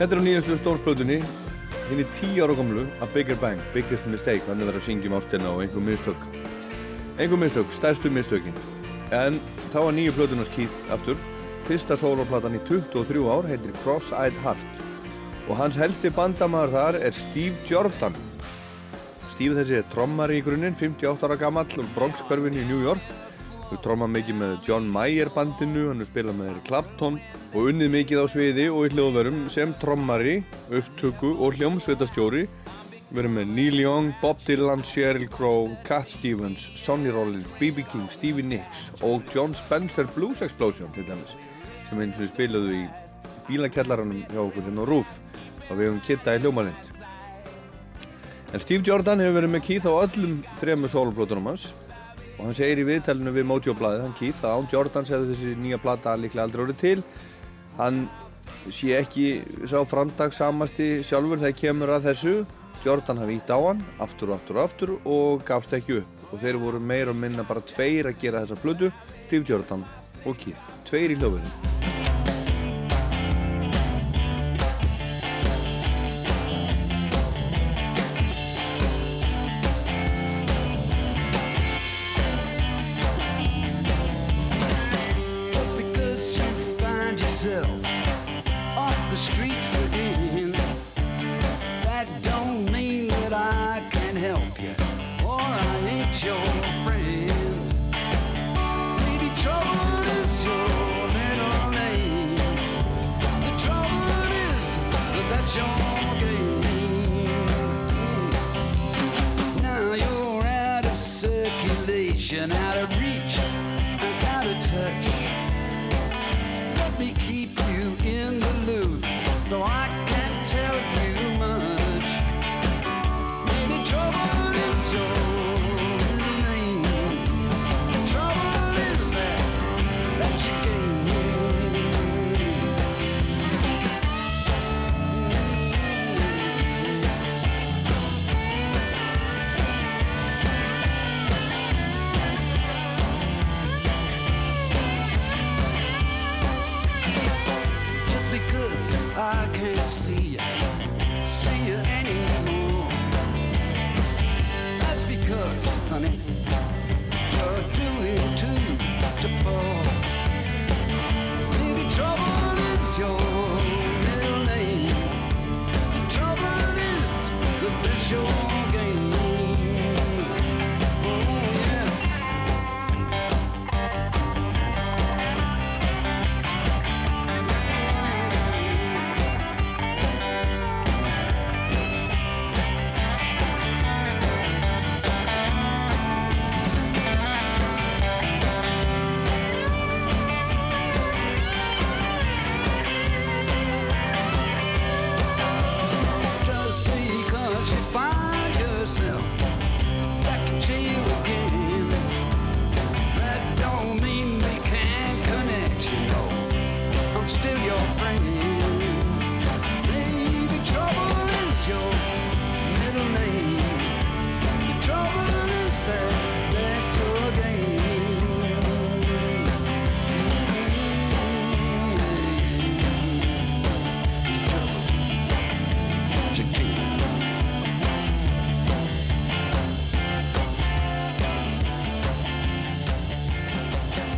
Þetta er á nýjastu stónsplötunni, hinn er tíu ára gamlu, A Bigger Bang, Biggest Mistake, hann er verið að syngja um ástina og einhver mistök. Einhver mistök, stærstu mistökin. En þá var nýju plötunars Keith aftur, fyrsta soloplatan í 23 ár, heitir Cross-Eyed Heart. Og hans helsti bandamaður þar er Steve Jordan. Steve þessi er trommari í grunninn, 58 ára gammal, úr Bronx-hverfinu í New York. Þú tromma mikið með John Mayer bandinu, hann er spilað með Clapton og unnið mikið á sviði og í hljóðverum sem trommari, upptöku og hljómsveitastjóri. Við erum með Neil Young, Bob Dylan, Sheryl Crow, Cat Stevens, Sonny Rollins, B.B. King, Stevie Nicks og John Spencer Blues Explosion til dæmis sem eins og við spilaðu í bílakjallaranum hjá okkur hérna á Rúf og við hefum kitta í hljómalind. En Steve Jordan hefur verið með Keith á öllum þrejum soloplótunum hans og hann segir í viðtælinu við Mojo-blæðið, hann Keith, að án Jordan segði þessi nýja plata líklega aldrei orðið til. Hann sé ekki sá framdagssamasti sjálfur þegar kemur að þessu. Jordan hafi ítt á hann, aftur og aftur og aftur og gafst ekki upp. Og þeir voru meir og minna bara tveir að gera þessa blödu, Steve Jordan og Keith. Tveir í hljóðverðin.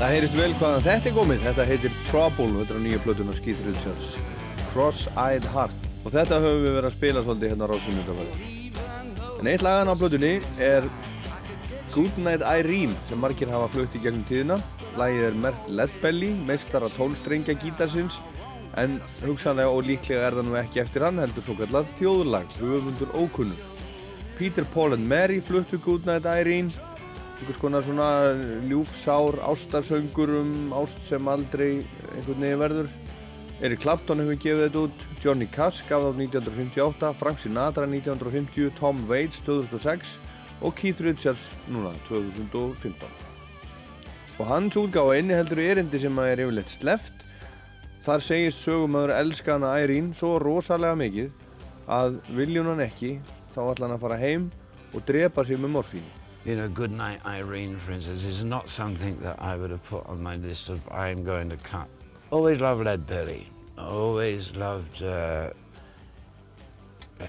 Það heyrist vel hvaðan þetta er komið. Þetta heitir Trouble, þetta er á nýja plötun og Skeet Richards. Cross-Eyed Heart. Og þetta höfum við verið að spila svolítið hérna á rásum myndafæri. En eitt lagan á plötunni er Goodnight Irene sem margir hafa flutt í gegnum tíðina. Lagið er mert Leadbelly, meistara tólstrengja gítarsins en hugsanlega og líklega er það nú ekki eftir hann heldur svo kallað þjóðlag, höfundur ókunnur. Peter, Paul and Mary fluttu Goodnight Irene einhvers konar svona ljúfsár ástarsöngur um ást sem aldrei einhvern veginn verður. Eric Clapton hefur gefið þetta út Johnny Cash gaf það út 1958 Frank Sinatra 1950 Tom Waits 2006 og Keith Richards núna 2015 og hans útgáfa inni heldur erindi sem er yfirleitt sleft þar segist sögumöður elskana Irene svo rosalega mikið að viljun hann ekki þá ætla hann að fara heim og drepa sig með morfínu You know, Goodnight Irene, for instance, is not something that I would have put on my list of I'm going to cut. Always loved Lead Belly. Always loved uh,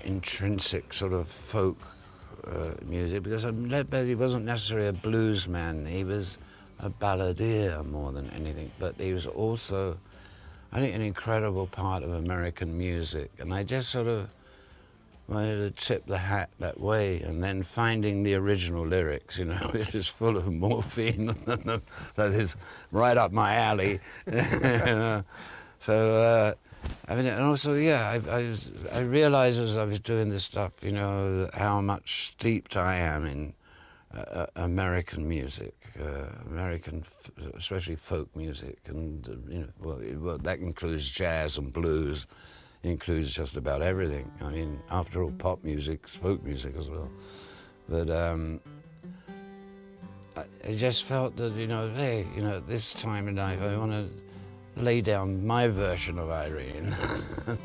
intrinsic sort of folk uh, music because um, Led Belly wasn't necessarily a blues man. He was a balladeer more than anything, but he was also, I think, an incredible part of American music. And I just sort of wanted to tip the hat that way, and then finding the original lyrics, you know, which is full of morphine, that is right up my alley. you know. So, uh, I mean, and also, yeah, I, I, I realized as I was doing this stuff, you know, how much steeped I am in uh, uh, American music, uh, American, especially folk music, and uh, you know, well, it- well, that includes jazz and blues, includes just about everything. I mean, after all, pop music's folk music as well. But um, I, I just felt that, you know, hey, you know, at this time in life, I want to lay down my version of Irene.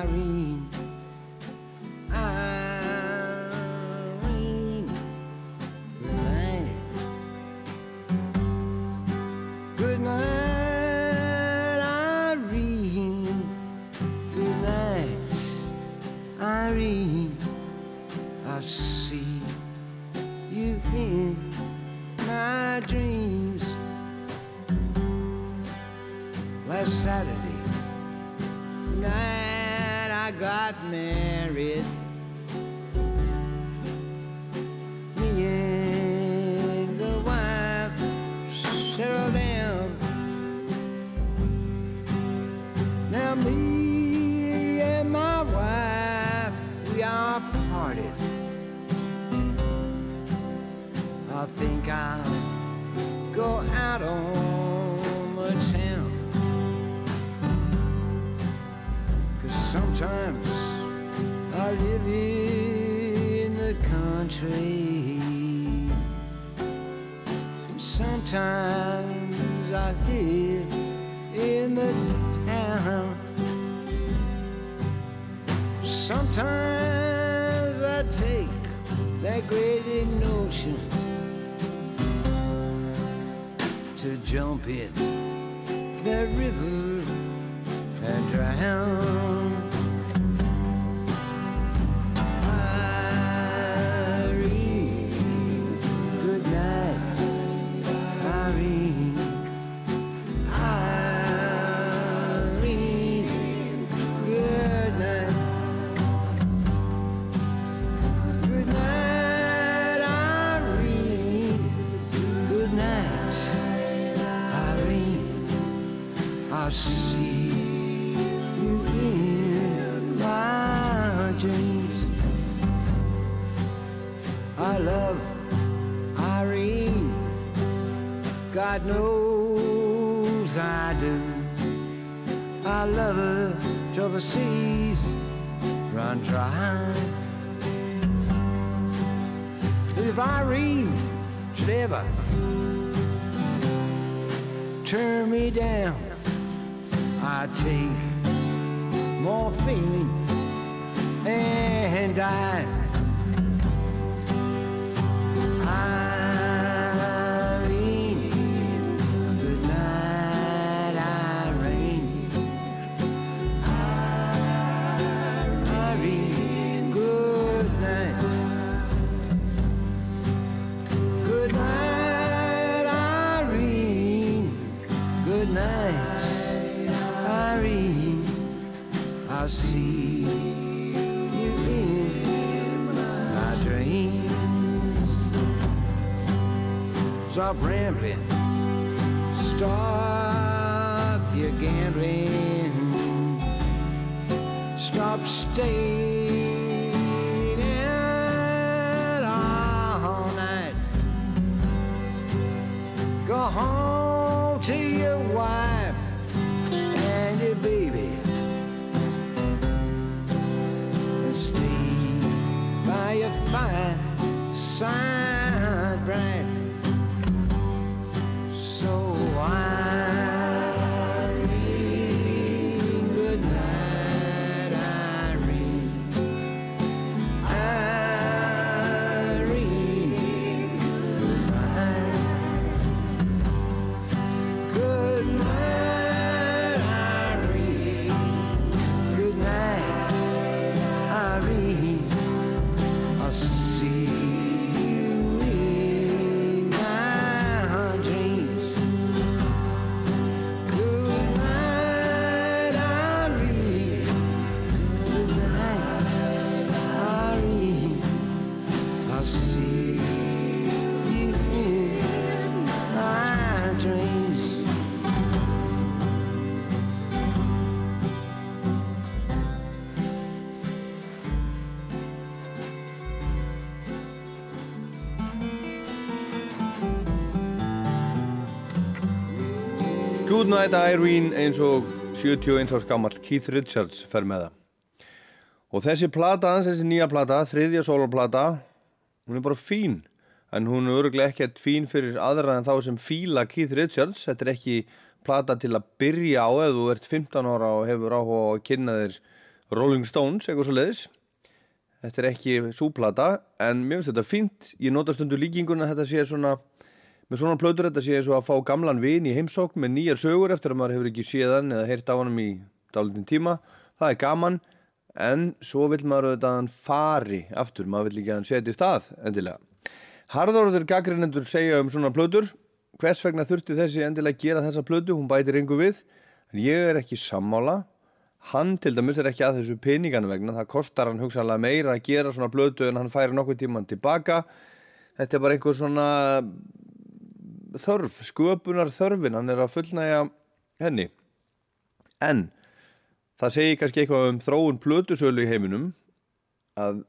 Irene, fine, side, bright. Good Night Irene eins og 71 árs gammal Keith Richards fer með það. Og þessi plata þessi nýja plata, þriðja soloplata, hún er bara fín. En hún er öruglega ekkert fín fyrir aðra en þá sem fíla Keith Richards. Þetta er ekki plata til að byrja á ef þú ert 15 ára og hefur áhuga á að kynna þér Rolling Stones, eitthvað svo leiðis. Þetta er ekki súplata, en mér finnst þetta fínt. Ég nota stundu líkinguna að þetta sé svona með svona plötur þetta sé eins og að fá gamlan vin í heimsókn með nýjar sögur eftir að maður hefur ekki séðan eða heyrt á hann í dálitin tíma. Það er gaman en svo vil maður auðvitað að hann fari aftur, maður vil ekki að hann setja í stað endilega. Harðorður gaggrinendur segja um svona plötur. Hvers vegna þurfti þessi endilega að gera þessa plötu? Hún bætir yngu við. En ég er ekki sammála. Hann til dæmis er ekki að þessu peningan vegna. Það kostar hann hugsanlega meira að gera svona plötu en hann færi nokkuð tíman tilbaka. Þetta er bara einhver svona þörf, sköpunar þörfin hann er að fullnægja henni. En það segir kannski eitthvað um þróun plötusölu í heiminum að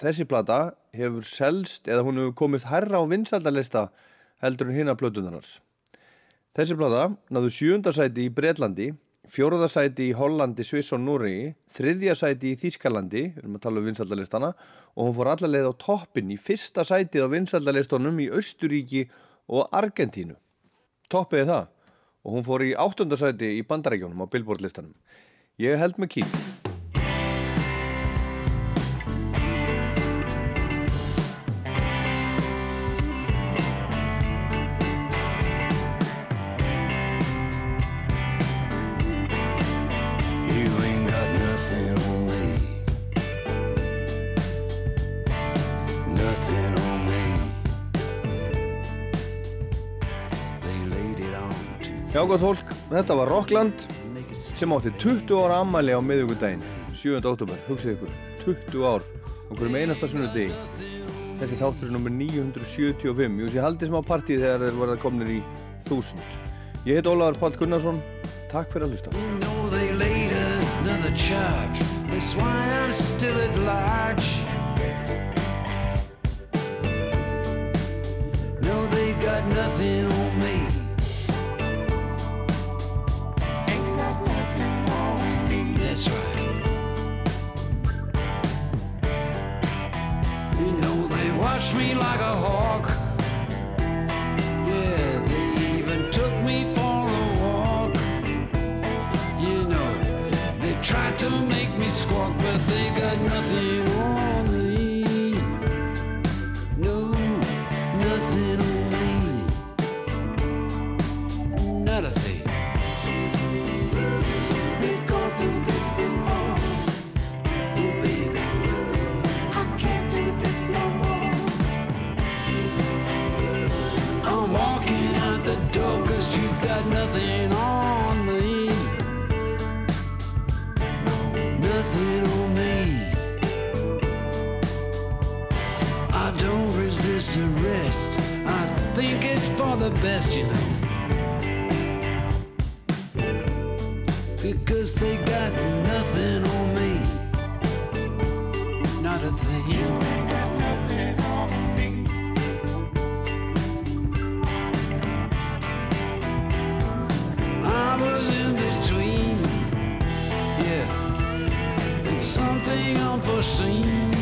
þessi plata hefur selst eða hún hefur komið herra á vinsaldalista heldur en hinn að plötunarnas þessi plata náðu sjúndarsæti í Breitlandi fjóruðarsæti í Hollandi, Sviss og Núri þriðjasæti í Þískalandi við erum að tala um vinsaldalistana og hún fór allarleið á toppin í fyrsta sætið á vinsaldalistunum í Östuríki og Argentínu. Toppiði það. Og hún fór í áttundarsæti í bandarækjónum á Billboard listanum ég held með Keith gott fólk, þetta var Rockland sem átti 20 ára ammæli á miðugudaginn 7. óttúber, hugsið ykkur 20 ár, okkur um einasta sunnudegi þessi þáttur er nummer 975 Jú, ég haldi smá partíð þegar þeir voru kominir í 1000 Ég heit Ólafur Páll Gunnarsson Takk fyrir að hlusta know they laid another charge. That's why I'm still at large. No, they got nothing me like a hawk. Yeah, they even took me for a walk. You know, they tried to make me squawk, but they got nothing think the best, you know. Because they got nothing on me. Not a thing. You ain't got nothing on me. I was in between. Yeah, it's something unforeseen.